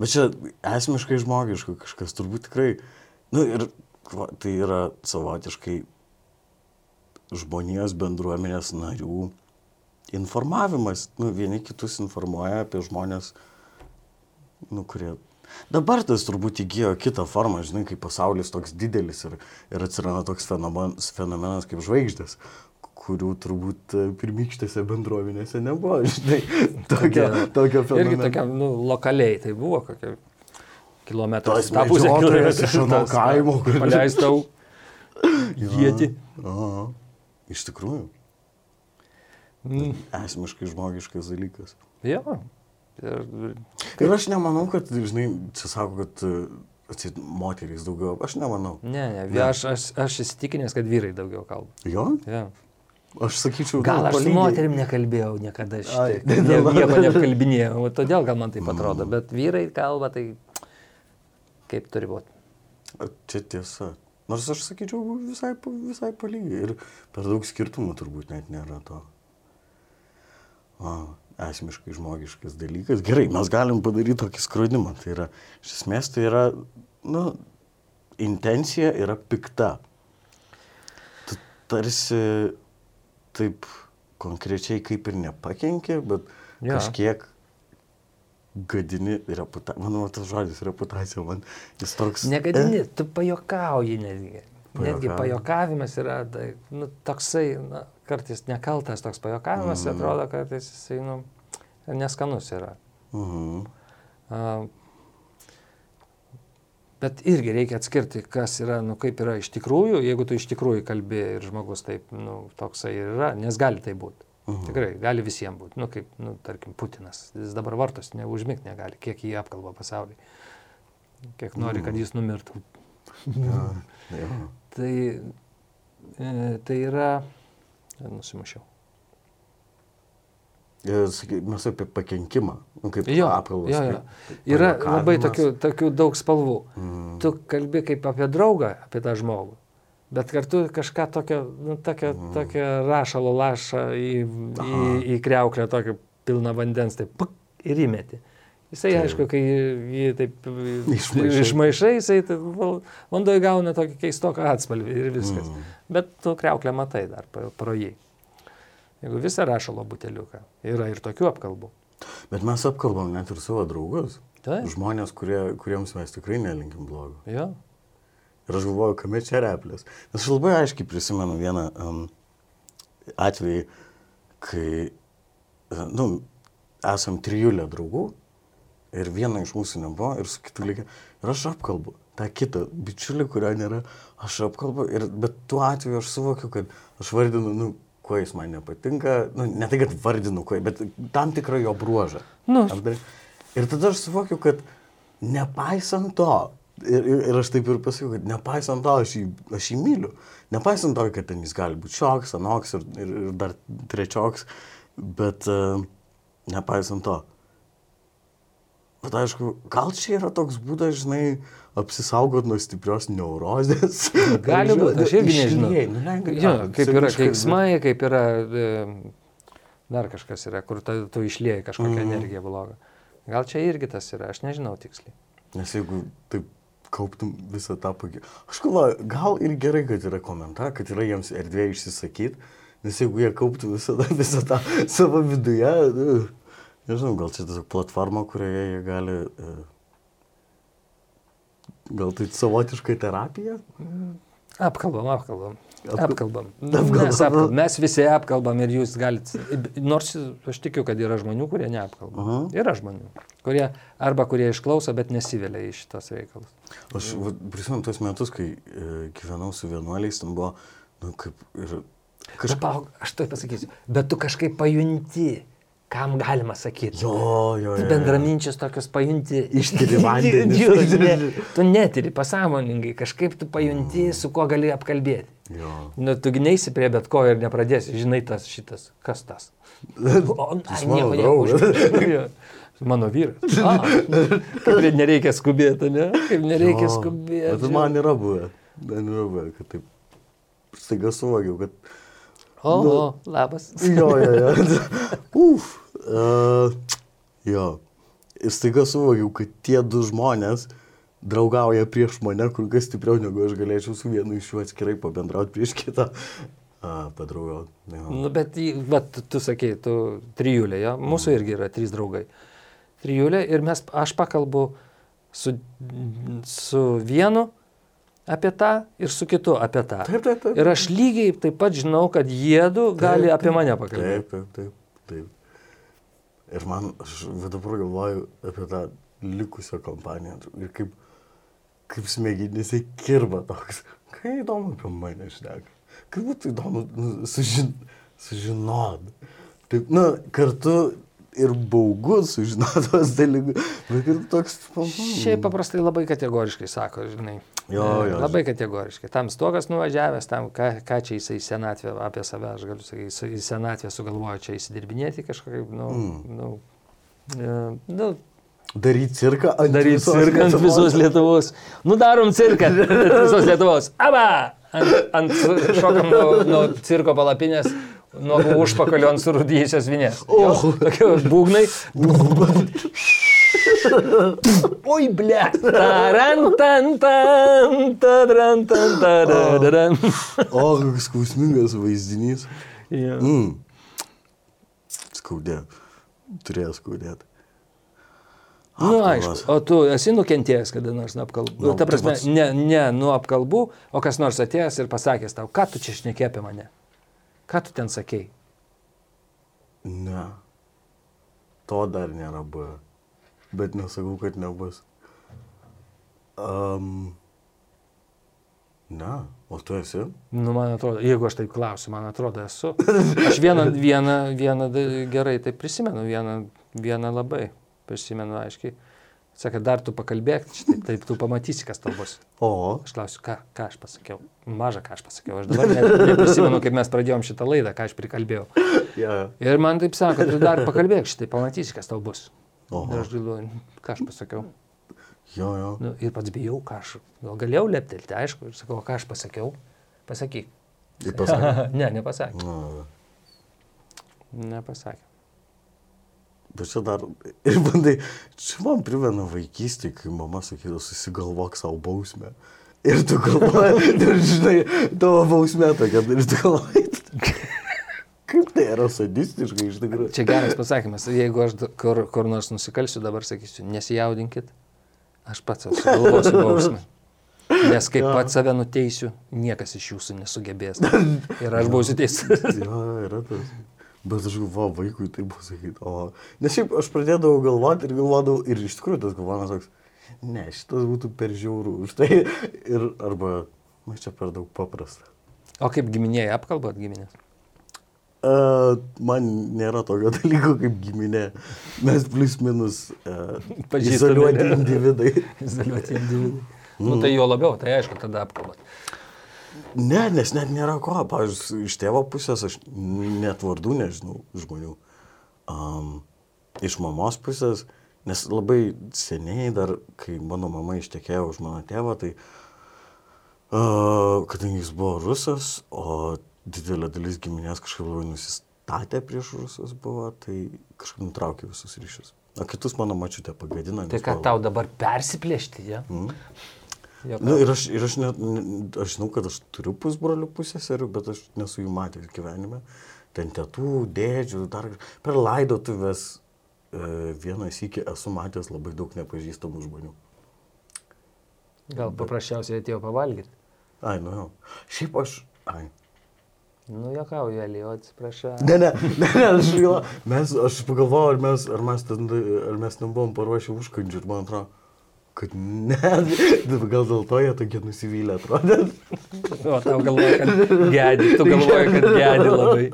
Bet čia esmiškai žmogiška kažkas turbūt tikrai. Nu ir va, tai yra savotiškai žmonijos bendruomenės narių informavimas. Nu, vieni kitus informuoja apie žmonės, nu, kurie Dabar tas turbūt įgyjo kitą formą, žinai, kai pasaulis toks didelis ir, ir atsiranda toks fenomenas, fenomenas kaip žvaigždės, kurių turbūt e, pirmykštėse bendruomenėse nebuvo, [LAUGHS] žinai, tokio, tokio fenomeno. Irgi tokia, nu, lokaliai tai buvo kokia kilometras. Tas medžiotojas iš ano kaimo, kur- Paleistau jėti. Aha, iš tikrųjų. Mm. Esmiškai žmogiškas dalykas. Jo. Ir, Ir aš nemanau, kad, žinai, čia sako, kad e, atsit, moterys daugiau, aš nemanau. ne, ne, ne. Aš, aš, aš įsitikinęs, kad vyrai daugiau kalba. Jo? Ja. Aš sakyčiau, Gal aš su moterim nekalbėjau niekada tai Ne, [LAUGHS] nieko neapkalbinėjau. o Todėl gal man taip atrodo. Bet vyrai kalba tai kaip turi būti. Čia tiesa. Nors aš sakyčiau visai, visai palygiai. Ir per daug skirtumų turbūt net nėra to. O, esmiškai žmogiškas dalykas. Gerai, mes galim padaryti tokį skrodimą. Tai yra, iš esmės tai yra, nu, intencija yra pikta. Tu tarsi taip konkrečiai kaip ir nepakenkė, bet ja. kažkiek gadini reputaciją. Manau, tas žodis reputacija man jis toks. Negadini, tu pajokauji netgi. Netgi pajokavimas yra tai, nu, toksai, na, kartais nekaltas toks pajokavimas, mm. atrodo, kartais jisai, nu, neskanus yra. Mhm. A, Bet irgi reikia atskirti, kas yra, nu kaip yra iš tikrųjų, jeigu tu iš tikrųjų kalbė ir žmogus taip, nu, toksai yra, nes gali tai būti. Mhm. Tikrai, gali visiems būti. Nu, kaip, nu, tarkim, Putinas. Jis dabar vartos, neužmigti negali, kiek jį apkalba pasaulyje. Kiek nori, kad jis numirtų. Ja, ja. Tai, e, tai yra, nusimušiau. Ir, saky, Mes apie pakenkimą, nu, kaip Jo, apkalbas. jo, jo. Yra labai tokių, tokių daug spalvų. Mm. Tu kalbi kaip apie draugą, apie tą žmogų, bet kartu kažką tokio, nu, tokio, Mhm. tokio rašalo lašą į, į, į kreuklę, tokio pilną vandens, taip, puk, ir įmeti. Jisai, Taip. aišku, kai jį taip Išmaišai. išmaišai, jisai val- vandoje gauna tokį keistoką atspalvį ir viskas. Mm. Bet tu kreuklę matai dar pro, jį. Jeigu visą rašalo buteliuką, yra ir tokių apkalbų. Bet mes apkalbam net ir savo draugus. Taip. Žmonės, kurie, kuriems mes tikrai nelinkim blogo. Jo. Ir aš galvoju, kame čia replės. Nes aš labai aiškiai prisimenu vieną um, atvejį, kai, uh, nu, esam trijulė draugų ir viena iš mūsų nebuvo ir su kitu lygiai. Ir aš apkalbu tą kitą bičiulį, kurio nėra, aš apkalbu. Ir, bet tuo atveju aš suvokiu, kad aš vardinu, nu, kuo jis man nepatinka. Nu, ne tai, kad vardinu, kuo, bet tam tikrą jo bruožą. Nu. Apdar- Ir tada aš suvokiu, kad nepaisant to, ir, ir, ir aš taip ir pasakiau, kad nepaisant to, aš jį, aš jį myliu. Nepaisant to, kad ten jis gali būti šioks, anoks ir, ir, ir dar trečioks, bet uh, nepaisant to. Bet aišku, gal čia yra toks būdas, žinai, apsisaugot nuo stiprios neurozės. [LAUGHS] Gali būti, aš irgi nežinau. Nu, lenkai, jo, kaip yra keiksmai, kaip yra e, dar kažkas yra, kur ta, tu išlieji kažkokią mm. energiją blogą. Gal čia irgi tas yra, aš nežinau tiksliai. Nes jeigu taip kauptum visą tą pagį... Aš galvoju, gal ir gerai, kad yra komentarai, kad yra jiems erdvė išsisakyti, nes jeigu jie kauptų visą, tą- visą tą savo viduje, nu, nežinau, gal čia tiesiog platforma, kurioje jie gali... e, Gal tai savotiškai terapija? Apkalbam, apkalbam. Apkal- Apkalbam. [LAUGHS] Apkalbam. Mes, apkalbam. Mes visi apkalbam ir jūs galite, nors aš tikiu, kad yra žmonių, kurie neapkalba. Aha. Yra žmonių, kurie arba kurie išklauso, bet nesivelia į šitos reikalus. Aš prisimenu tos metus, kai e, gyvenau su vienuoliais, ten buvo, nu, kaip ir... Kažkaip... aš tai pasakysiu, bet tu kažkaip pajunti, kam galima sakyti. Jo, jo, jo. bendraminčius tokius pajunti. Ištiri [LAUGHS] vandenį. Jo, ne, tu netiri pasąmoningai, kažkaip tu pajunti, su kuo gali apkalbėti. Jo. Nu, tu gneisi prie bet ko ir nepradėsi, žinai tas šitas, kas tas. [LAUGHS] O, ai, mano nieko, [LAUGHS] nieko. Mano vyras. A, kaip nereikia skubėti, ne? Kaip nereikia Jo, skubėti. Bet man yra buvę. Man yra buvę, kad taip staiga suvokiau, kad... O, nu- o, labas. Jo, jo, jo. Uf. Uh, jo. ir staiga suvokiau, kad tie du žmonės draugauja prieš mane kur kas stipriau, negu aš galėčiau su vienu iš jų atskirai pabendrauti prieš kitą. A, padraugauti. Ja. Nu, bet, vat, tu- sakei, tu trijulė, jo, mūsų irgi yra trys draugai. Trijulė ir mes, aš pakalbu su, su vienu apie tą ir su kitu apie tą. Taip, taip, taip. Ir aš lygiai taip pat žinau, kad jiedu gali Taip, apie taip. mane pakalbėti. Taip, taip, taip, taip. Ir man, aš dabar galvoju apie tą likusią kompaniją ir kaip, kaip smegenyse kirba toks. Kai įdomu apie mane šneka. Kaip būtų įdomu nu, sužin, sužinot. Taip, na, kartu ir baugu sužinot [LAUGHS] tos dalykus. Bet ir toks... Šiaip paprastai labai kategoriškai sako, žinai. Jo, E, jo. Labai kategoriškai. Tam stogas nuvažiavęs, tam ką, ką čia jisai į senatvę apie save, aš galiu sakyti, į senatvę sugalvojo čia įsidirbinėti kažkaip, nu, mm. nu, e, nu Daryti cirką ant daryti visos cirką ant Lietuvos. visos Lietuvos. Nu, darom cirką ant visos Lietuvos. Aba! Ant, ant šokam nuo, nuo cirko palapinės, nuo užpakalio ant surūdyjusios vinės. O, tokie būgnai. Oi, ble. O, koks skausmingas vaizdinys. Jo. Mm. Skaudė. Turėjo skaudėti. Nu, Apkalbas. aišku, o tu esi nukentėjęs kada nors nuo apkalbų. Nu, Nu, ta prasme, ne, ne nuo apkalbų, o kas nors atėjęs ir pasakęs tau, ką tu čia šnekė apie mane? Ką tu ten sakei? Ne. To dar nėra buvę. Bet nesakau, kad nebus. Um, ne. O tu esi? Nu, man atrodo, jeigu aš taip klausiu, man atrodo, esu. Aš vieną, vieną, vieną gerai tai prisimenu, vieną, vieną labai prisimenu aiškiai. Sakė, dar tu pakalbėk, šitaip, taip tu pamatysi, kas tau bus. O. Aš klausiu, ką, ką aš pasakiau. Maža, ką aš pasakiau. Aš dabar net neprisimenu, kaip mes pradėjom šitą laidą, ką aš prikalbėjau. Ja. Ir man taip sako, tu dar pakalbėk šitai, pamatysi, kas tau bus. Oho. Ir aš galvoju, ką aš pasakiau. Jo, jo. Nu, ir pats bijau, ką aš. Gal galėjau leptelti, aišku, ir sakau, ką aš pasakiau. Pasakyk. Ir pasakė. [LAUGHS] ne, nepasakė. Na, Nepasakė. Bet čia dar. [LAUGHS] Ir bandai. Čia man primena vaikystį, kai mama sakydavo, susigalvok savo bausmę. Ir tu galvoji, [LAUGHS] ir žinai, tavo bausmė tokia, ir tu galvoji. [LAUGHS] Kaip tai yra sadistiškai iš tikrųjų. Čia geras pasakymas. Jeigu aš kur, kur nors nusikalsiu, dabar sakysiu, nesijaudinkit, aš pats sugalvosiu bausmę. Nes kaip pats save nuteisiu, niekas iš jūsų nesugebės. Ir aš būsiu teisus. Jo, yra tas. Bet aš galvoju, vaikui tai buvo sakyti, o... Nes šiaip aš pradėdavau galvoti ir galvodavau, ir iš tikrųjų tas galvojimas toks, ne, šitas būtų per žiaurų už [LAUGHS] tai. Ir arba, na, čia per daug paprasta. O kaip giminėjai apkalbot giminės? Uh, man nėra tokio [LAUGHS] dalyko kaip giminė. Mes plus minus [LAUGHS] uh, izoliuoti individai. Izoliuoti individai. Nu tai jo labiau, tai aišku, tada apkalbot. Ne, nes net nėra ko. Pavyzdžiui, iš tėvo pusės aš net vardų nežinau žmonių. Um, iš mamos pusės, nes labai seniai dar, kai mano mama ištekėjo už mano tėvą, tai uh, kadangi jis buvo rusas, o didelė dalis giminės kažkaip labai nusistatė prieš rusus buvo, tai kažkaip nutraukė visus ryšius. O kitus mano mačiutė pagadino. Tai ką tau dabar persipplėšti, ja? Mm. Jo, Nu, ir aš, ir aš, net, ne- aš žinau, kad aš turiu pusbrolių pusėserių, bet aš nesu jų matęs gyvenime. Ten tėtų, dėdžių, dar per laidotuvės e, vieną sykį esu matęs labai daug nepažįstamų žmonių. Gal paprasčiausiai atėjo pavalgyti. Ai, nu jau. Šiaip aš... Ai. Nu, jokauju, Elio, atsiprašau. Ne, ne, ne, ne aš, mes, aš pagalvojau, ar mes, ar mes, ten, ar mes ten buvom paruošę užkandžių ir man atrodo, kad ne, [LAUGHS] gal dėl to jie tokie nusivylę atrodė. [LAUGHS] O tau galvoja, kad gedi, tu galvoji, kad gedi labai.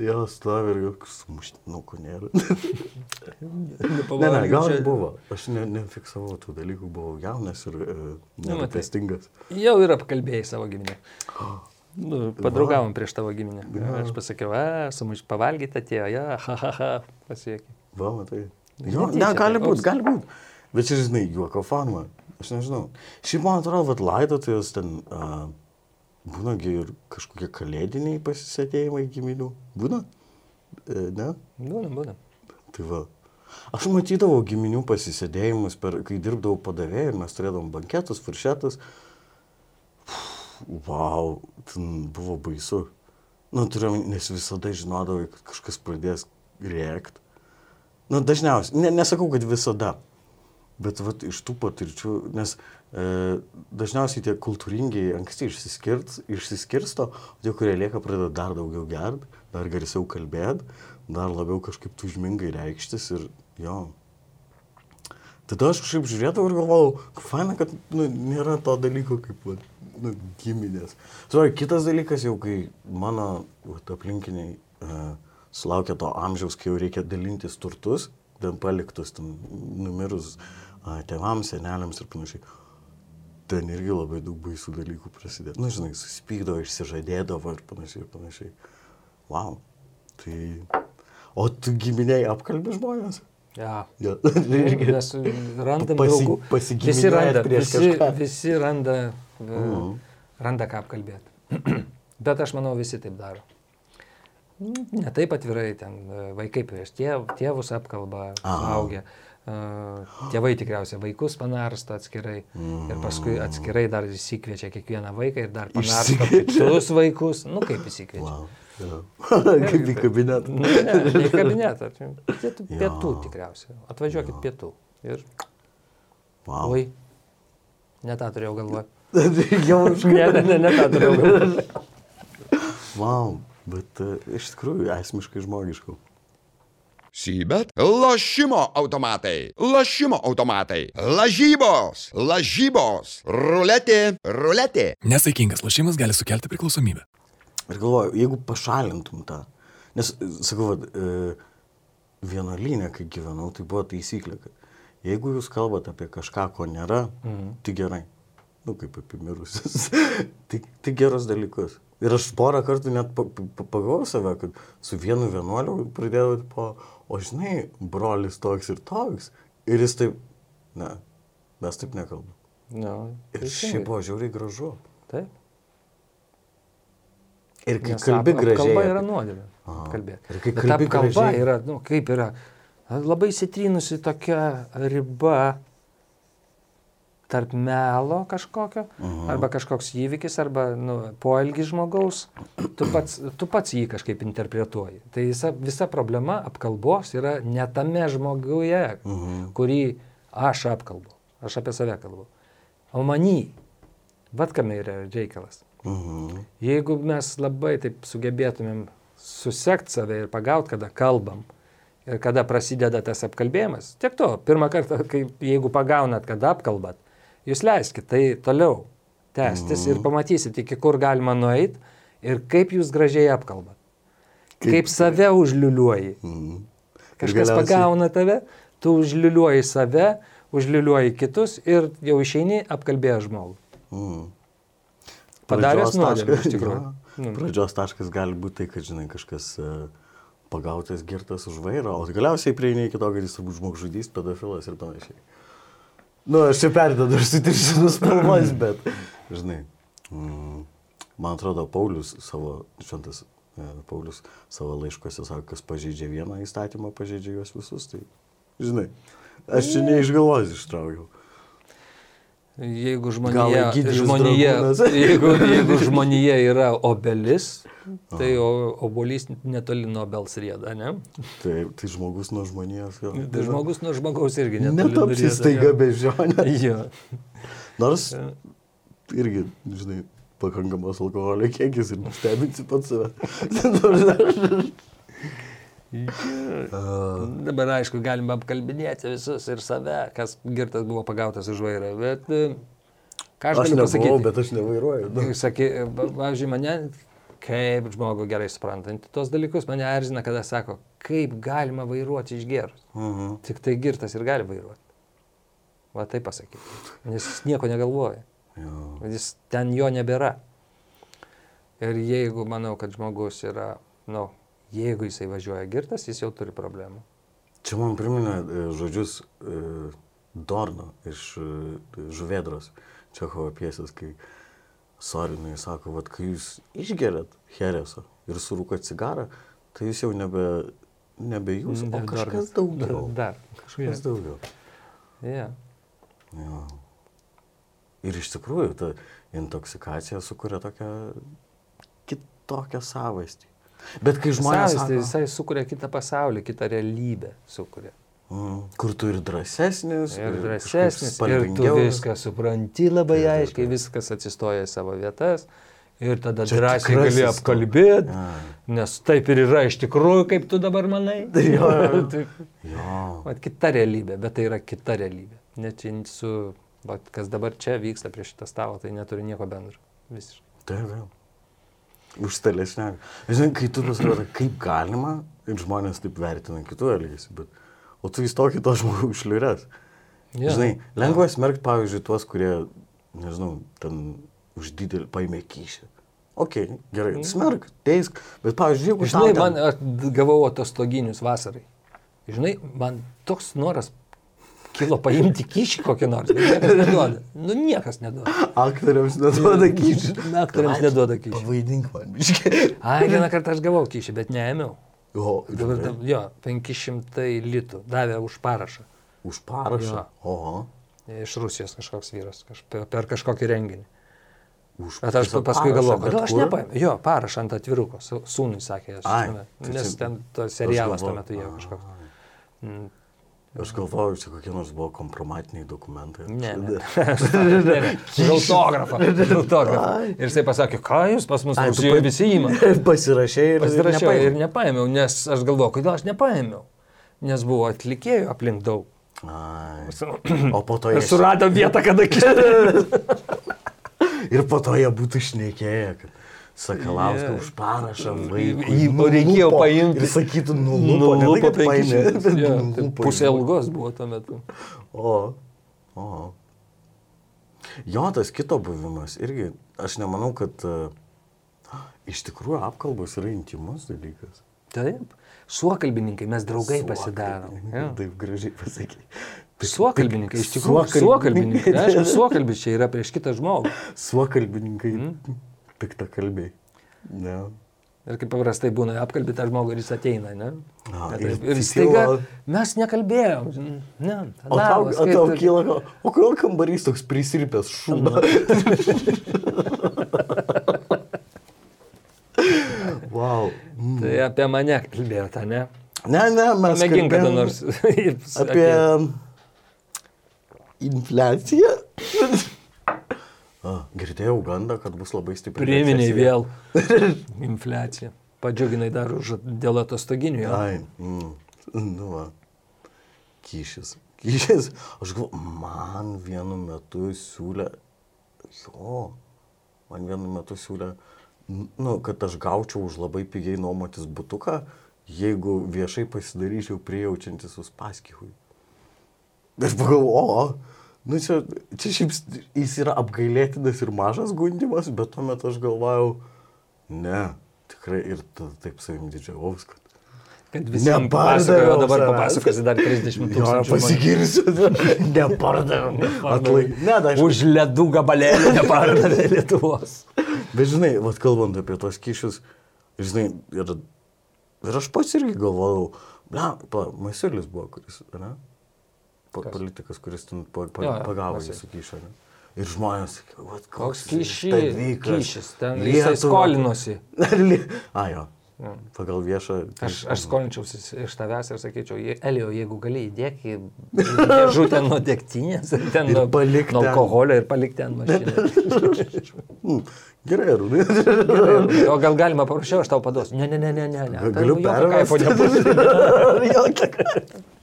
Jo, stovi ir jokių sumuštinukų nėra. [LAUGHS] Ne, ne, gal ir buvo. Aš ne, nefiksavau tų dalykų, buvau jaunas ir e, nerūpestingas. Jau ir apkalbėjai savo giminę. [GASPS] Nu, padraugavom prieš tavo giminę. Aš pasakiau, a, sumuš pavalgyti atėjo, ja, ha, ha, ha, pasiekė. Va, matai. Jo, ne, gali tai būti, gali būti. Bet čia, žinai, juoko forma. Aš nežinau. Šiaip man atrodo, kad laidotuvės ten uh, būna gi ir kažkokie kalėdiniai pasisėdėjimai giminių. Būna? E, ne? Būna, būna. Tai va. Aš matydavau giminių pasisėdėjimus, per, kai dirbdavau padavėjai ir mes turėdavom banketus, furšetus. Wow, ten buvo baisu. Nu, turiu, nes visada žinodavai, kad kažkas pradės rėkti. Nu, dažniausiai, ne, nesakau, kad visada, bet vat, iš tų patirčių, nes e, dažniausiai tie kultūringiai anksti išsiskirsto, o tie, kurie lieka, pradeda dar daugiau gert, dar garsiau kalbėti, dar labiau kažkaip tužmingai reikštis ir jo. Tada aš kažkaip žiūrėdavau ir galvojau, faina, kad nu, nėra to dalyko kaip vat, nu, giminės. Sorry, kitas dalykas jau, kai mano vat, aplinkiniai uh, sulaukia to amžiaus, kai jau reikia dalintis turtus, ten paliktus, ten numirus tėvams, seneliams ir panašiai. Ten irgi labai daug baisų dalykų prasidėjo. Na, nu, žinai, suspykdavo, išsižadėdavo ir panašiai, ir panašiai. Wow. Tai... O tu giminiai apkalbė žmonės? Ja. Ja. [LAUGHS] Mes randam Pasi- draugų. Visi randa, visi, kažką. visi randa, Mhm. randa ką apkalbėti. [CLEARS THROAT] Bet aš manau, visi taip daro. Ne taip atvirai, ten e, vaikai prieš tėv, tėvus apkalba, suaugę. E, Tėvai tikriausiai vaikus panarsto atskirai ir paskui atskirai dar įsikviečia kiekvieną vaiką ir dar panarsto kitus vaikus. Nu kaip įsikviečia. Wow. Ja. Kaip į kabinetą. Nu, ne, ne į kabinetą. Pietų, Jo. pietų tikriausiai. Atvažiuokit pietų. Ir, Wow. oi, ne tą turėjau galvoje. [LAUGHS] Jau Ne, ne, ne, ne tą turėjau galvoje. Wow. Bet uh, iš tikrųjų esmiškai žmogiškau. Sybet lošimo automatai, lošimo automatai, lažybos, lažybos, ruletė, ruletė. Nesaikingas lošimas gali sukelti priklausomybę. Ir galvoju, jeigu pašalintum tą, nes, sakau, e, vienuolynė, kai gyvenau, tai buvo taisyklė, kad jeigu jūs kalbate apie kažką, ko nėra, mhm. tai gerai. Nu, kaip apie mirusius. [LAUGHS] tai, tai geras dalykas. Ir aš porą kartų net pa- pa- pagavau save, kad su vienu vienuoliu pradėjau po, o žinai, brolis toks ir toks. Ir jis taip, ne, mes taip nekalbam. Nu, Ir šiaip buvo žiauriai gražu. Taip. Ir kai Nes kalbi ap- gražiai. Kalba yra nuodėmė. Kalbėti. Ir kai kalbi kalba gražiai- yra, nu, kaip yra, labai įsitrinusi tokia riba tarp melo kažkokio, Mhm. arba kažkoks įvykis, arba nu, poelgis žmogaus, tu pats, tu pats jį kažkaip interpretuoji. Tai visa, visa problema apkalbos yra ne tame žmoguje, Mhm. kurį aš apkalbu, aš apie save kalbu, o manį. Vat kame yra reikalas. Mhm. Jeigu mes labai taip sugebėtumėm susekti save ir pagauti, kada kalbam ir kada prasideda tas apkalbėjimas, tiek to, pirmą kartą, kai, jeigu pagaunat, kada apkalbat, jūs leiskit tai toliau tęstis ir pamatysit, iki kur galima nueiti ir kaip jūs gražiai apkalbat. Kaip, kaip save užliuliuoji. Mhm. Kažkas galiausiai- pagauna tave, tu užliuliuoji save, užliuliuoji kitus ir jau išeini apkalbėję žmogų. Mm. Padaręs nuodėmę, iš tikrųjų. Jo. Nu. Pradžios taškas gali būti tai, kad, žinai, kažkas e, pagautas girtas už vairo, o galiausiai prieini iki to, kad jis turbūt žmogžudys, pedofilas ir panašiai. Nu, aš čia perdedu ir sutiršinu [LAUGHS] spalvas, bet, žinai, mm, man atrodo, Paulius savo, šventas e, Paulius savo laiškose sako, kas pažeidžia vieną įstatymą, pažeidžia juos visus, tai, žinai, aš čia neišgalvosiu ištraukiau. Jeigu žmonija, žmonija, [LAUGHS] jeigu, jeigu žmonija yra obelis, tai o- obolys netoli nuo obels rieda, ne? Tai, tai žmogus nuo žmonijos. jo. Tai žmogus nuo žmogaus irgi netoli Netapsi staiga jo. bežionė. [LAUGHS] Jo. Nors irgi, žinai, pakankamas alkoholio kiekis ir stebinsi pats save. [LAUGHS] Dabar aišku, galima apkalbinėti visus ir save, kas girtas buvo pagautas už vairą, bet ką aš, Aš galiu nebuvau, pasakyti? bet aš nevairuoju. Pa- pavyzdžiui, mane, kaip žmogų gerai suprantant, tos dalykus mane erzina, kada sako, kaip galima vairuoti išgerus. Mhm. Tik tai girtas ir gali vairuoti. Va tai pasakyti. Nes jis nieko negalvoja. Jo. Jis ten jo nebėra. Ir jeigu manau, kad žmogus yra, nu, jeigu jisai važiuoja girtas, jis jau turi problemų. Čia man priminė e, žodžius e, Dorno iš e, Žuvėdros, Čechovo piesės, kai Sorinai sako, vad kai jūs išgeriat heresą ir surūkat cigarą, tai jūs jau nebe nebe jūs, o dar kažkas kas- daugiau. Dar. Kažkas daugiau. Yeah. Jo. Ir iš tikrųjų ta intoksikacija sukuria tokią kitokią savastį. Bet kai žmonės... Žmonės tai visai sukuria kitą pasaulį, kitą realybę sukuria. mm, kur tu ir drąsesnis, Ir kažkaip drąsesnis, ir tu viską supranti labai taip, aiškiai, viskas atsistoja į savo vietas. Ir tada Čia drąsiai gali apkalbėti, A. nes taip ir yra iš tikrųjų, kaip tu dabar manai. [LAUGHS] Jo, jo. [LAUGHS] Taip. Jo. Vat kita realybė, bet tai yra kita realybė. Net su, vat, kas dabar čia vyksta prie šitą stalą, tai neturi nieko bendro. Visiškai. Taip, taip. Už stalesnę. Žinai, kai tu pasirodai, kaip galima ir žmonės taip vertina kitų elgesį, bet... O tu vis tokį to žmogų išliurės. Jo. Žinai, lengva smerkti, pavyzdžiui, tuos, kurie, nežinau, ten už didelį paėmė kyšį. Ok, gerai, smerk, teisk, bet, pavyzdžiui, jeigu... Žinai, man ten- aš gavau atostoginius vasarai. Žinai, man toks noras kilo paimti kyšį kokį nors, niekas neduoda. Nu, niekas neduoda. Aktoriams neduoda kyšį. Aktoriams neduoda kyšį. Pavaidink man, biškai. Ai, vieną kartą aš gavau kyšį, bet neėmiau. O, Dabar, dab- jo, 500 litų davė už parašą. už parašą. Jo. Oho. Iš Rusijos kažkoks vyras, kaž, per, kažkokį renginį. Už Bet aš paskui galvoju, kodėl aš nepaėmiau. Jo, parašą ant atviruko, sūnui sakė, aš, Ai, tai nes ten to serialas tuo metu jau kažkoks. Aš galvoju, čia kokie nors buvo kompromatiniai dokumentai. Ne, ne. autografą. [LAUGHS] autografą. [LAUGHS] Ir jisai pasakė, ką jūs pas mus pa- visi įma. [LAUGHS] Pasirašė ir Pasirašiau nepaėmei. ir nepaėmiau, nes aš galvoju, kodėl aš nepaėmiau. Nes buvo atlikėjų aplink daug. Ai. O po to [CLEARS THROAT] jie... Surado vietą, kada kitą. Ir po to jie būtų išnekėję, kad Sakalauską Ne. už parašą vaikui. Jį reikėjo nulupo. paimti. Ir sakytų, nulupo. tai, Nulupo kad paėmė, penkis. nulupo Pusė ilgos buvo tuo metu. O, o. Jo, tas kito buvimas irgi, aš nemanau, kad uh, iš tikrųjų apkalbos yra intimus dalykas. Taip. Suokalbininkai, mes draugai pasidarom. Suokalbininkai, Jo. Taip gražiai pasakė. Suokalbininkai, iš tikrųjų, suokalbininkai. Aišku, [LAUGHS] suokalbis čia yra prieš kitą žmogų. Suokalbininkai, mm. Piktakalbiai. Ne. Ir kaip paprastai būna, apkalbė tą žmogų ir jis ateina, ne? A, ir ir staiga mes nekalbėjom. Ne, O tau, kaip tau tu- kyla, o kodėl kambarys toks prisirpęs šūda? wow. [LAUGHS] Mm. Tai apie mane kalbėjote, ne? Ne, ne, mes Mėgink kada nors. [LAUGHS] ir Apie infliaciją. A, girdėjau gandą, kad bus labai stipri. Recesija. vėl. [LAUGHS] Infliacija. Padžiuginai dar už dėl atostoginių. Ai, mm, nu va. Kyšis. Kyšis. Aš galvoju, man vienu metu siūlė, jo, man vienu metu siūlė, nu, kad aš gaučiau už labai pigiai nuomotis butuką, jeigu viešai pasidaryčiau prijaučiantis Uspaskichui. Aš pagalvoju, o, nu čia, čia šiaip jis yra apgailėtinas ir mažas gundimas, bet tuo metu aš galvojau, ne, tikrai ir taip savim didžiavaus, kad Kad visiems Nepardaviau dabar papasakosi dar 30 Jo, tūkstančių. žmonių. pasigirsiu. [LAUGHS] Nepardaviau. Atlaik. Ne, da, aš... Už ledų gabalėlį nepardavė [LAUGHS] Lietuvos. Bet žinai, vat kalbant apie tos kyšius, žinai, ir, ir aš pats irgi galvojau, na, pa, Masiulis buvo, kuris, ne? Kas? politikas, kuris ten pa, pa, Jo, pagavo jį su ne? Ir žmonės vat Koks koks kyšy, išdavikas. kyšis, ten jisai Lietuva- skolinosi. [LAUGHS] A, jo. Pagal viešą. Aš, aš skolinčiausi iš tavęs ir sakyčiau, "Je- Elio, jeigu gali įdėk į [LAUGHS] dėžutę nuo degtinės, ten nuo, nuo alkoholio ir palikti ant mašinos. Gerai, Rūdai. O gal galima paprašiau, aš tau paduosiu. Ne, ne, ne, ne, ne. ne. Galiu Jokio [LAUGHS]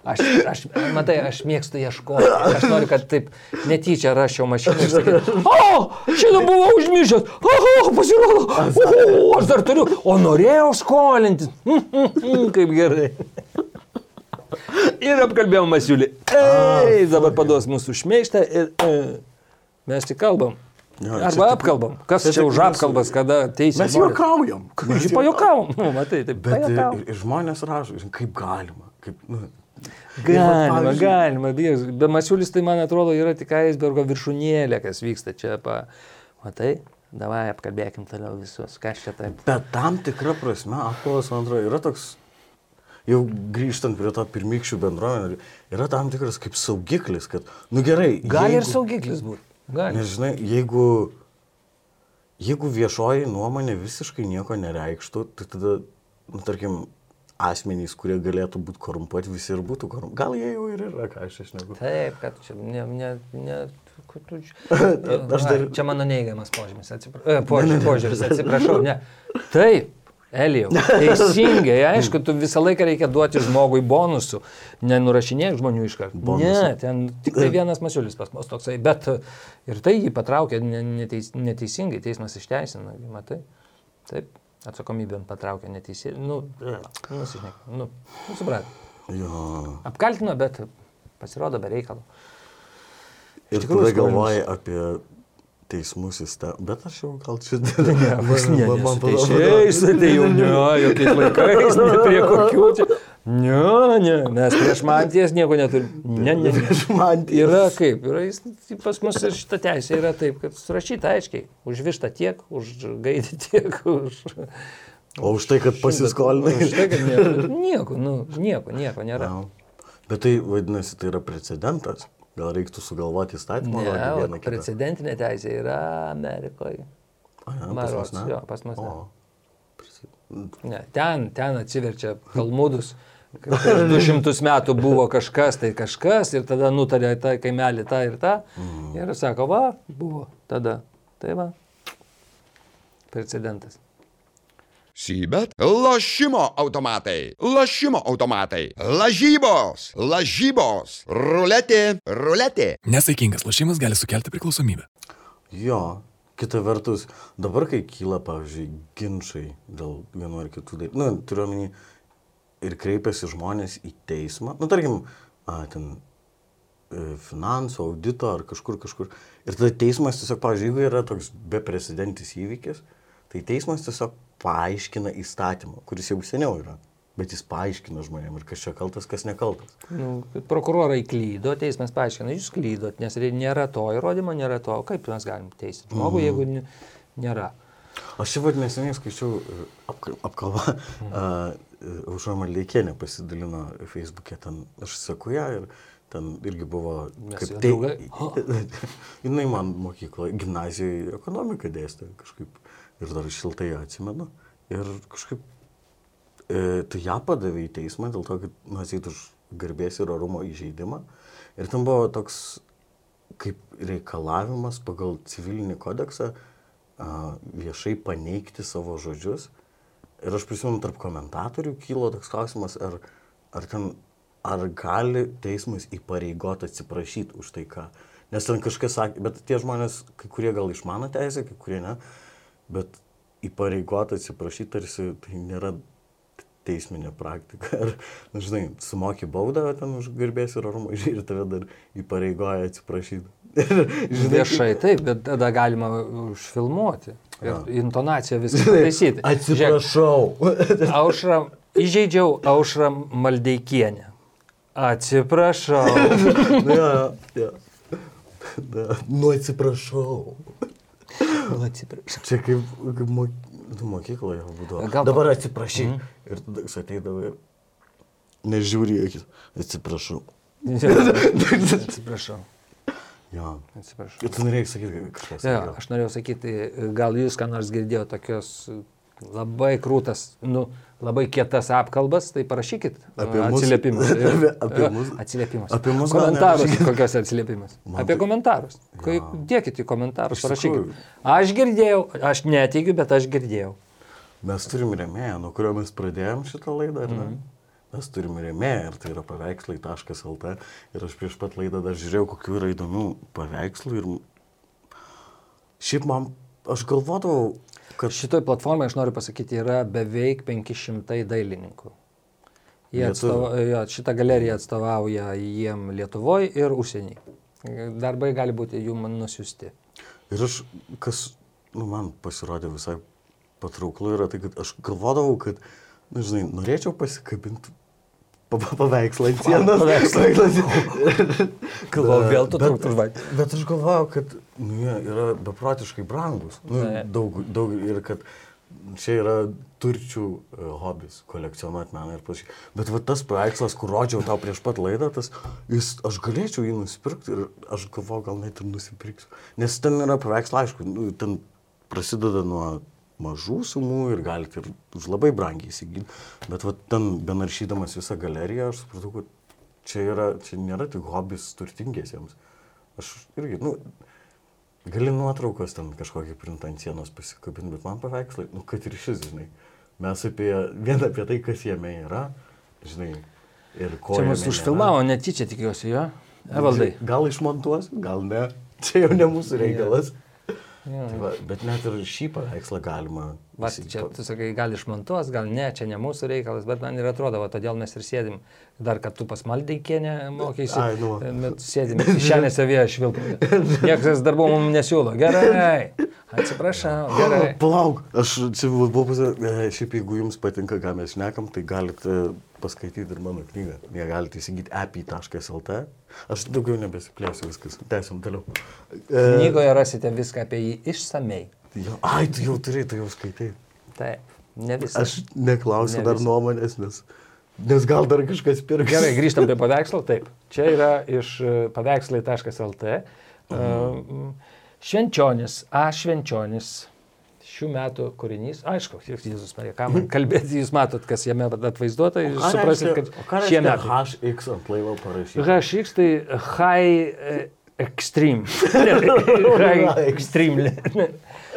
Aš, aš, matai, aš mėgstu ieškoti. Aš noriu, kad taip netyčia rašiau mašiną ir sakyčiau, o, šiandien buvau užmiršęs, oho, pasirodo, oho, aš dar turiu, o norėjau skolinti. [LAUGHS] Kaip gerai. Ir apkalbėjom Masiulį. Ei, dabar paduos mūsų šmeištą ir e, mes tik kalbam. Jo, čia Arba tik- apkalbam. Kas čia čia už apkalbas, kada teisė. Mes juokaujam. Mes pajokavom. Nu, [LAUGHS] matai, taip. Bet ir, ir žmonės rašo, kaip galima. Kaip, nu, Galima, pavyzdžiui- galima. Bies- Bet Masiulis tai, man atrodo, yra tik aisbergo viršūnėlė, kas vyksta čia. Pa... Matai, davai apkalbėkim toliau visus. Kas čia taip? Bet tam tikra prasme, apklovas, man atrodo, yra toks... jau grįžtant prie to pirmykščių bendruomenų, yra tam tikras kaip saugiklis, kad, nu gerai. Gali ir jeigu- saugiklis būti. Gali. Nes žinai, jeigu, jeigu viešoji nuomonė visiškai nieko nereikštų, tai tada, nu, tarkim, asmenys, kurie galėtų būti korumpuoti, visi ir būtų korumpuoti. Gal jie jau ir yra, ką aš išneku. Taip, kad čia ne... ne, ne tu [LAUGHS] Aš dar- Čia mano neigiamas požymis, atsiprašau. Požiūris, požiūris, atsiprašau, ne. Taip, Elijau, teisingai, aišku, tu visą laiką reikia duoti žmogui bonusų, nenurašinėk žmonių iš karto. Ne, ten tik tai vienas masiulis pas mus toksai, bet e, ir tai jį patraukė ne- neteis, neteisingai, teismas išteisino, gi matai. Taip, atsakomybėn patraukė neteisingai. Nu, nusišnek, nu, nu suprat. Jo. Apkaltino, bet pasirodo be reikalo. Ir tikrųjų tada galvoji apie teismų sistemą. Bet aš jau gal čia... Aš ne, Man- man ne, atrodo- teisėjais, tai jau ne, jokiais laikais, ne prie kokių čia. Ne, ne, mes prieš mantijas nieko neturim. Ne, ne. Prieš mantijas. Yra kaip, yra, jis- pas mus ir šita teisė yra taip, kad surašyta aiškiai, už vištą tiek, už gaidį tiek, už... O už tai, kad pasiskolinai. Už tai, kad nieko, nieko, nu, nieko, nieko nėra. Na. Bet tai vadinasi, tai yra precedentas. Gal reiktų sugalvoti įstatymą? Ne, vieną precedentinė teisė yra Amerikoje. Maros, jo, pas mus ne. O, Ne, ten, ten atsiverčia Talmudus. Prieš 200 metų buvo kažkas, tai kažkas ir tada nutarė tą kaimelį tą ir tą. Mm. Ir sako, va, buvo tada. Tai va. Precedentas. Sybet lošimo automatai, lošimo automatai, lažybos, lažybos, ruletė, ruletė. Nesaikingas lošimas gali sukelti priklausomybę. Jo, kita vertus, dabar kai kyla, pavyzdžiui, ginčiai dėl vienu ar kitų dalykų, nu, turiu omeny, ir kreipiasi žmonės į teismą, nu, tarkim, a, ten e, finansų, audito ar kažkur, kažkur. Ir tada teismas tiesiog, pavyzdžiui, jeigu yra toks beprecedentis įvykis, tai teismas tiesiog paaiškina įstatymą, kuris jau seniau yra. Bet jis paaiškina žmonėms, ir kas čia kaltas, kas nekaltas. Nu, prokurorai klydo, teismas paaiškina, jūs klydot, nes re- nėra to įrodymo, nėra to, kaip mes galim teisti žmogų, jeigu n- nėra. Aš vad neseniai skaičiau e, apka- apkalbą, Aušra Maldeikienė pasidalino Facebook'e, ten aš seku ją ir ten irgi buvo... Mes jo tai, [LAUGHS] jinai man mokykloje, gimnazijoje ekonomiką dėstė kažkaip ir dar šiltai ją atsimenu. Ir kažkaip e, tai ją padavė į teismą dėl to, kad nusit už garbės ir orumo įžeidimą. Ir ten buvo toks kaip reikalavimas pagal civilinį kodeksą a, viešai paneigti savo žodžius. Ir aš prisimenu, tarp komentatorių kilo toks klausimas, ar, ar, ten, ar gali teismas įpareigoti atsiprašyti už tai, ką. Nes ten kažkas sakė, bet tie žmonės, kai kurie gal išmano teisę, kai kurie ne, bet įpareigoti atsiprašyti tarsi tai nėra teisminė praktika. [LAUGHS] Ar, na, žinai, sumoki baudą ten už garbės ir orumą ir tave dar įpareigoja atsiprašyti. [LAUGHS] Viešai taip, bet tada galima užfilmuoti. Ir intonaciją viską pataisyti. Žiūrėk, Atsiprašau. Aušra, įžeidžiau Aušrą Maldeikienę. Atsiprašau. ja, ja. Da, nu atsiprašau. Nu, atsiprašau. Čia kaip, kaip mok... nu, mokykloje būdavo. Gal- Dabar atsiprašy. Mm. Ir tada jis ateidavo ir nežiūri į akis. Atsiprašau. [LAUGHS] Atsiprašau. Jo. Atsiprašau. Ir tu norėjai sakyti kažkas. Ja, aš norėjau sakyti, gal jūs ką nors girdėjote tokios labai krūtas, nu, labai kietas apkalbas, tai parašykit Apie a, mus? atsiliepimus. [LAUGHS] Apie- apie Jo, mus? Atsiliepimus. Apie mus Komentarus, kokios atsiliepimus. Man Apie tai- komentarus. Kai Jo. dėkit į komentarus, parašykit. Aš girdėjau, aš neteigiu, bet aš girdėjau. Mes turim remėją, nuo kurio mes pradėjom šitą laidą, ar ne? Mhm. Mes turim remėją ir tai yra paveikslai.lt ir aš prieš pat laidą dar žiūrėjau, kokių yra įdomių paveikslų ir šiaip man, aš galvodavau, kad Šitoj platformai, aš noriu pasakyti, yra beveik 500 dailininkų. Jie atstova, jo, šitą galeriją atstovauja jiem Lietuvoje ir užsienį. Darbai gali būti jų man nusiusti. ir aš, kas nu, man pasirodė visai patrauklu, yra tai, kad aš galvodavau, kad, na, žinai, norėčiau pasikabinti pa- pa- paveikslą ant sienos. Paveikslą. [LAUGHS] Galvojau, vėl tu Bet- truktų žvakį. Bet aš galvoju, kad nu, jie yra beprotiškai brangus. Nu, daug, daug ir kad čia yra turčių e, hobis, kolekcionuoti meną ir panašiai. Bet va tas paveikslas, kur rodžiau tau prieš pat laidą, tas, jis, aš galėčiau jį nusipirkti ir aš galvoju, gal net ir nusipirksiu. Nes ten yra paveikslas, aišku, nu, ten prasideda nuo mažų sumų ir galite ir už labai brangiai įsigyti. Bet va ten, benaršydamas visą galeriją, aš supratau, kad čia, yra, čia nėra tik hobis turtingiesiems. Aš irgi, nu, gali nuotraukos ten kažkokį printą ant sienos pasikabinti, bet man paveikslai, nu, kad ir šis, žinai, mes apie, vien apie tai, kas jame yra, žinai, ir ko. Čia mus užfilmavo, netyčia tikiuosi, jo. Evaldai. Gal išmontuos, gal ne. Čia jau ne mūsų reikalas. Jo. Tai va, bet net ir šį paveikslą galima. Va, čia tu sakai, gal išmontuos, gal ne, čia ne mūsų reikalas, bet man ir atrodo, va, todėl mes ir sėdim. Dar kad tu pas Maldeikienę mokysi, Ai, nu. bet sėdim kišenėse vėją švilpą. Niekas darbų mums nesiūlo. Gerai. Atsiprašau, [LAUGHS] gerai. Palauk, aš čia buvau pasakęs, šiaip jeigu jums patinka, ką mes šnekam, tai galite paskaityti ir mano knygą. Jie galite įsigyti api.lt. Aš daugiau nebesiplėsiu viskas. Tęsim toliau. E, Knygoje rasite viską apie jį išsamei. jo, ai, tu jau turi, tu jau skaitai. Taip, ne visą. Aš neklausiu Ne dar nuomonės, nes, nes gal dar kažkas pirks. Gerai, grįžtam prie [LAUGHS] paveikslo. Taip, čia yra iš e, paveikslai.lt. Uh, švenčionis, A švenčionis. Šių metų kūrinys, aišku, Jėzus Marija, ką man kalbėti, jūs matot, kas jame atvaizduota ir suprasit, kad šie metai. HX ant laivo parašyta. HX tai High eh, Extreme. [LAUGHS] high Extreme.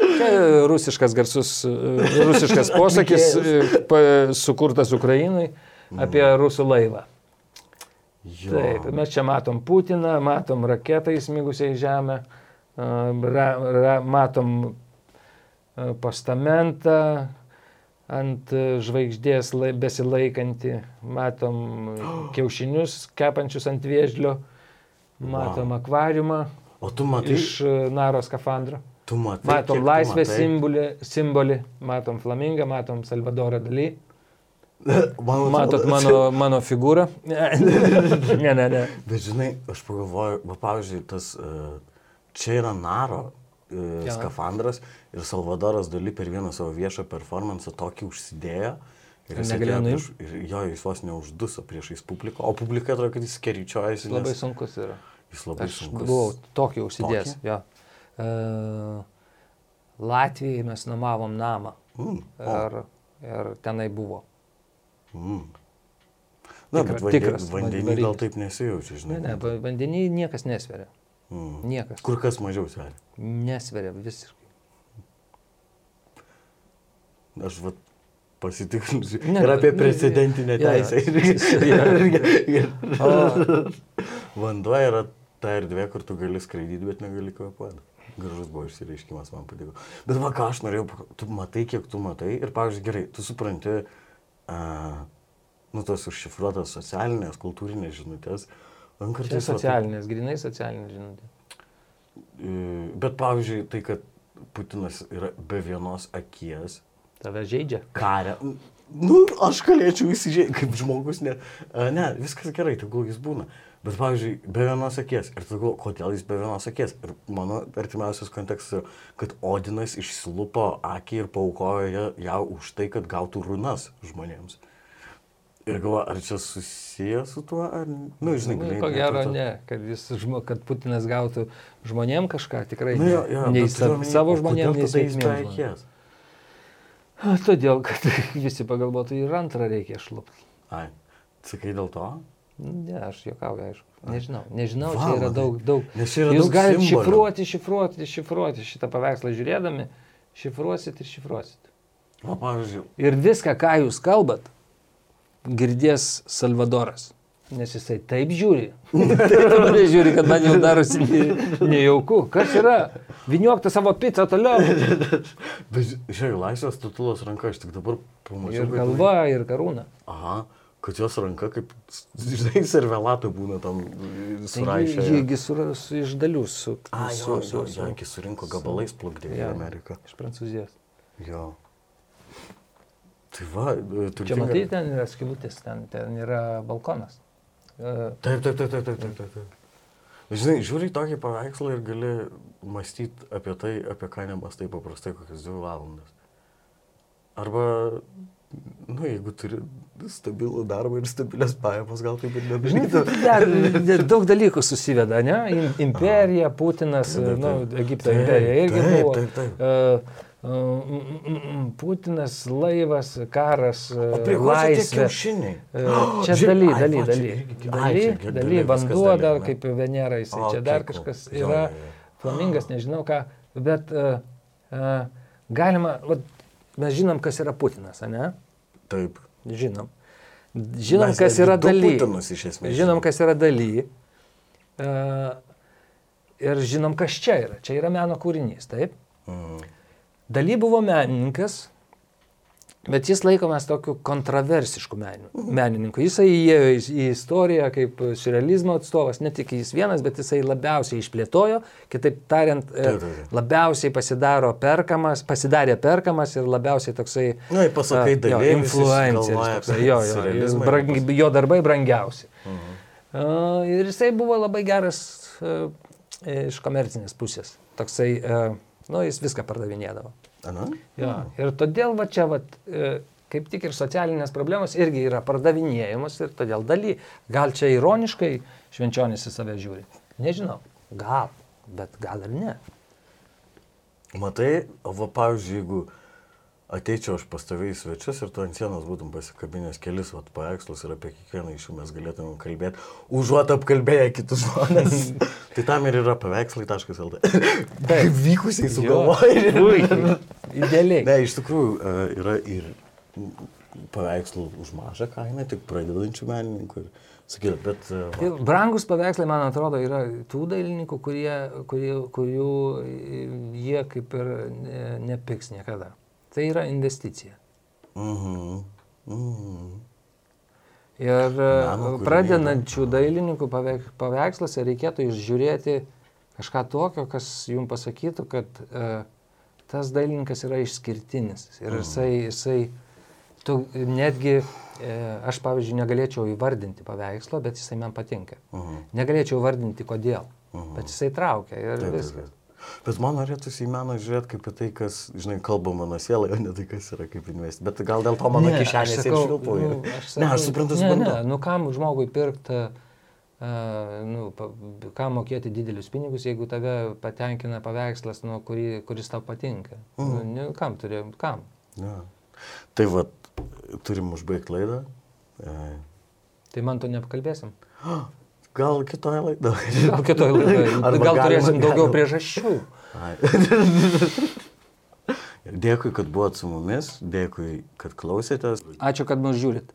Čia rusiškas garsus, eh, rusiškas [LAUGHS] posakis eh, sukurtas Ukrainai apie rusų laivą. Jo. Taip, mes čia matom Putiną, matom raketą įsmigusią į žemę, ra, ra, matom postamentą ant žvaigždės lai, besilaikantį, matom [GASPS] kiaušinius kepančius ant vėžlio, matom akvariumą O tu matai, iš a, naro skafandro. tu matai. Matom laisvės matai? simbolį, simbolį, matom flamingą, matom Salvadorą daly. [LAUGHS] Man Matot mano, mano figūrą? [LAUGHS] Ne, ne, ne. Bet žinai, aš pagalvoju, va, pavyzdžiui, tas, e, čia yra Naro e, Jo. skafandras ir Salvadoras daly per vieną savo viešą performansą tokį užsidėjo. Ir jis negalėjo atėjo nuimt? prieš- Ir jo, jis vos neužduso priešais publiką, o publika atrodo, kad jis keričiojasi. Jis labai nes sunkus yra. Jis labai Aš sunkus. buvau tokį užsidėjęs. Tokį? Jo. Uh, Latvijai mes nuomavom namą Mm. O, ir, ir tenai buvo. mm. Na, Tikra- bet vande, tikras vandenį gal taip nesijaučia, žinai. Ne, ne, va- vandenį niekas nesveria. Mm. Niekas. Kur kas mažiau sveria. Nesveria visiškai. Aš vat pasitikrinsiu. Ne, Ir apie precedentinę teisę. [LAUGHS] Vanduo yra ta erdvė, kur tu gali skraidyti, bet negali kvepuoti. Gražus buvo išsireiškimas, man patiko. Bet va, ką aš norėjau, tu matai, kiek tu matai ir, pavyzdžiui, gerai, tu supranti, uh, nu, tos užšifruotas socialinės, kultūrinės žinutės. Man va, socialinės, grinai socialinės žinutė. e, Bet, pavyzdžiui, tai, kad Putinas yra be vienos akies, Tave žaidžia. karę. Nu, aš galėčiau įsižiūrėti, kaip žmogus, ne, a, ne, viskas gerai, tegul jis būna. Bet, pavyzdžiui, be vienos akies. Ir galvoji, kodėl jis be vienos akies. Ir mano artimiausias kontekstas yra, kad Odinas išsilupo akį ir paukojo ją, už tai, kad gautų runas žmonėms. Ir galvoju, ar čia susijęs su tuo, ar... Na, nu, žinai, Nu, ko gero neturto- ne, kad, jis, kad Putinas gautų žmonėm kažką, tikrai Nu, ne. jo, jo, nei sa, omeny, savo žmonėm, nei žmonėm. akies? [LAUGHS] Todėl, kad [LAUGHS] visi pagalvotų, ir antrą reikia šlupti. Ai, sakai dėl to? Ne, aš juokauju, aišku. Nežinau, nežinau, Va, čia yra daug, daug. Yra Jūs daug galite simbolių. šifruoti, šifruoti, šifruoti šitą paveikslą žiūrėdami, šifruosit ir šifruosit. O, pavyzdžiui, Ir viską, ką jūs kalbat, girdės Salvadoras. Nes jisai taip žiūri. [LAUGHS] taip žiūri, kad man jau darosi ne- nejauku. Kas yra? Viniuok tą savo pizzą toliau. Bet žiūrėk, laisvės titulos ranka, aš tik dabar pamačiau. Ir kad- galva, ir karūna. Aha, kad jos ranka kaip, žinai, servelatai būna tam suraišę. Jiegi su, su iš dalių su... A, su, jo, su, jo, su, jo, iki surinko gabalais plukdė į Ameriką. Iš Prancūzijos. Jo. Tai va, e, Čia turtinga- matai, ten yra skilutės, ten, ten yra balkonas. E, Taip, taip, taip, taip, taip, taip, taip. Žinai, žiūri tokį paveikslą ir gali mąstyti apie tai, apie ką nemastai paprastai kokias dvi valandas. Arba, nu, jeigu turi stabilų darbą ir stabilias pajamas, gal taip ir nedarytų. Dar dar daug dalykų susiveda, ne? Im- Imperija, Putinas, Taip, nu, taip. Egipto Taip, imperija irgi taip, buvo. taip, taip. Mm, Putinas, laivas, karas, e, laisvė. E, [GASPS] Čia daly, daly, daly. Daly, daly, vanduo dar kaip Venera, jisai čia dar kažkas yra, [GASPS] flamingas, nežinau ką, bet uh, uh, galima, vat, mes žinom, kas yra Putinas, ne? Taip. Žinom. Žinom, Mes kas yra daly. Putinus iš esmės Žinom, kas yra daly. Uh, ir žinom, kas čia yra. Čia yra meno kūrinys, taip? Mm. Daly buvo menininkas, bet jis laikomas tokiu kontroversišku meniu- menininku. Jisai įėjo į, istoriją kaip surrealizmo atstovas, ne tik jis vienas, bet jisai labiausiai išplėtojo, kitaip tariant, e, Taip, taip, taip. labiausiai pasidaro perkamas, pasidarė perkamas ir labiausiai toksai... Na, jei pasakai a, jo, daly, visi influenceris. Jo, jo, ir brang, jo darbai brangiausi. Mhm. Uh, ir jisai buvo labai geras uh, iš komercinės pusės. Toksai, uh, nu, jis viską pardavinėdavo. Ana? Jo. Ir todėl va čia, va, e, kaip tik ir socialinės problemos irgi yra pardavinėjamos ir todėl daly. Gal čia ironiškai švenčionis į save žiūri? Nežinau. Gal, bet gal ir ne. Matai, o va, pavyzdžiui, jeigu ateičiau aš pas tavai į svečius ir tu ant sienos būtum pasikabinęs kelis vat, paveikslus ir apie kiekvieną iš jų mes galėtumėm kalbėti, užuot apkalbėję kitus žmonės. [LAUGHS] tai tam ir yra paveikslai.lt. Kaip [LAUGHS] vykusiai sugalvojai. Idealiai. Ne, iš tikrųjų e, yra ir paveikslų už mažą kainą, tik pradedančių menininkų. Ir, sakyt, bet... e, va, Ir Brangus paveikslai, man atrodo, yra tų dailininkų, kurie, kurie, kurių e, jie kaip ir ne, nepiks niekada. Tai yra investicija. Mhm. Mhm. Ir e, kūriniai, pradedančių dailininkų paveik, paveiksluose reikėtų išžiūrėti kažką tokio, kas jums pasakytų, kad uh, tas dailininkas yra išskirtinis. Ir jisai, jisai tu netgi, e, aš pavyzdžiui, negalėčiau įvardinti paveikslo, bet jisai man patinka. Mhm. Negalėčiau įvardinti kodėl, Mhm. bet jisai traukia ir Taip, taip, viskas. taip. Bet man norėtųsi į meną žiūrėti kaip į tai, kas, žinai, kalba mano sielai, o ne tai, kas yra kaip investicija. Bet gal dėl to mano Ne, kišenės aš ir sakau, švilpauja. nu, Ne, sakau, aš suprantu, ne, suprantu. ne, nu kam žmogui pirkti, uh, nu, pa, kam mokėti didelius pinigus, jeigu tave patenkina paveikslas, nu, kurį, kuris tau patinka. Mm. Nu, ne, kam turi, kam? Ne. Tai va, turim užbaigti laidą. E, Tai man to nepakalbėsim. [GASPS] Gal kitoje laidoje. Gal kitoj laidoj. [LAUGHS] Arba Gal galima- turėsim daugiau galima. priežasčių. [LAUGHS] Dėkui, kad buvot su mumis, dėkui, kad klausėtės. Ačiū, kad mus žiūrit.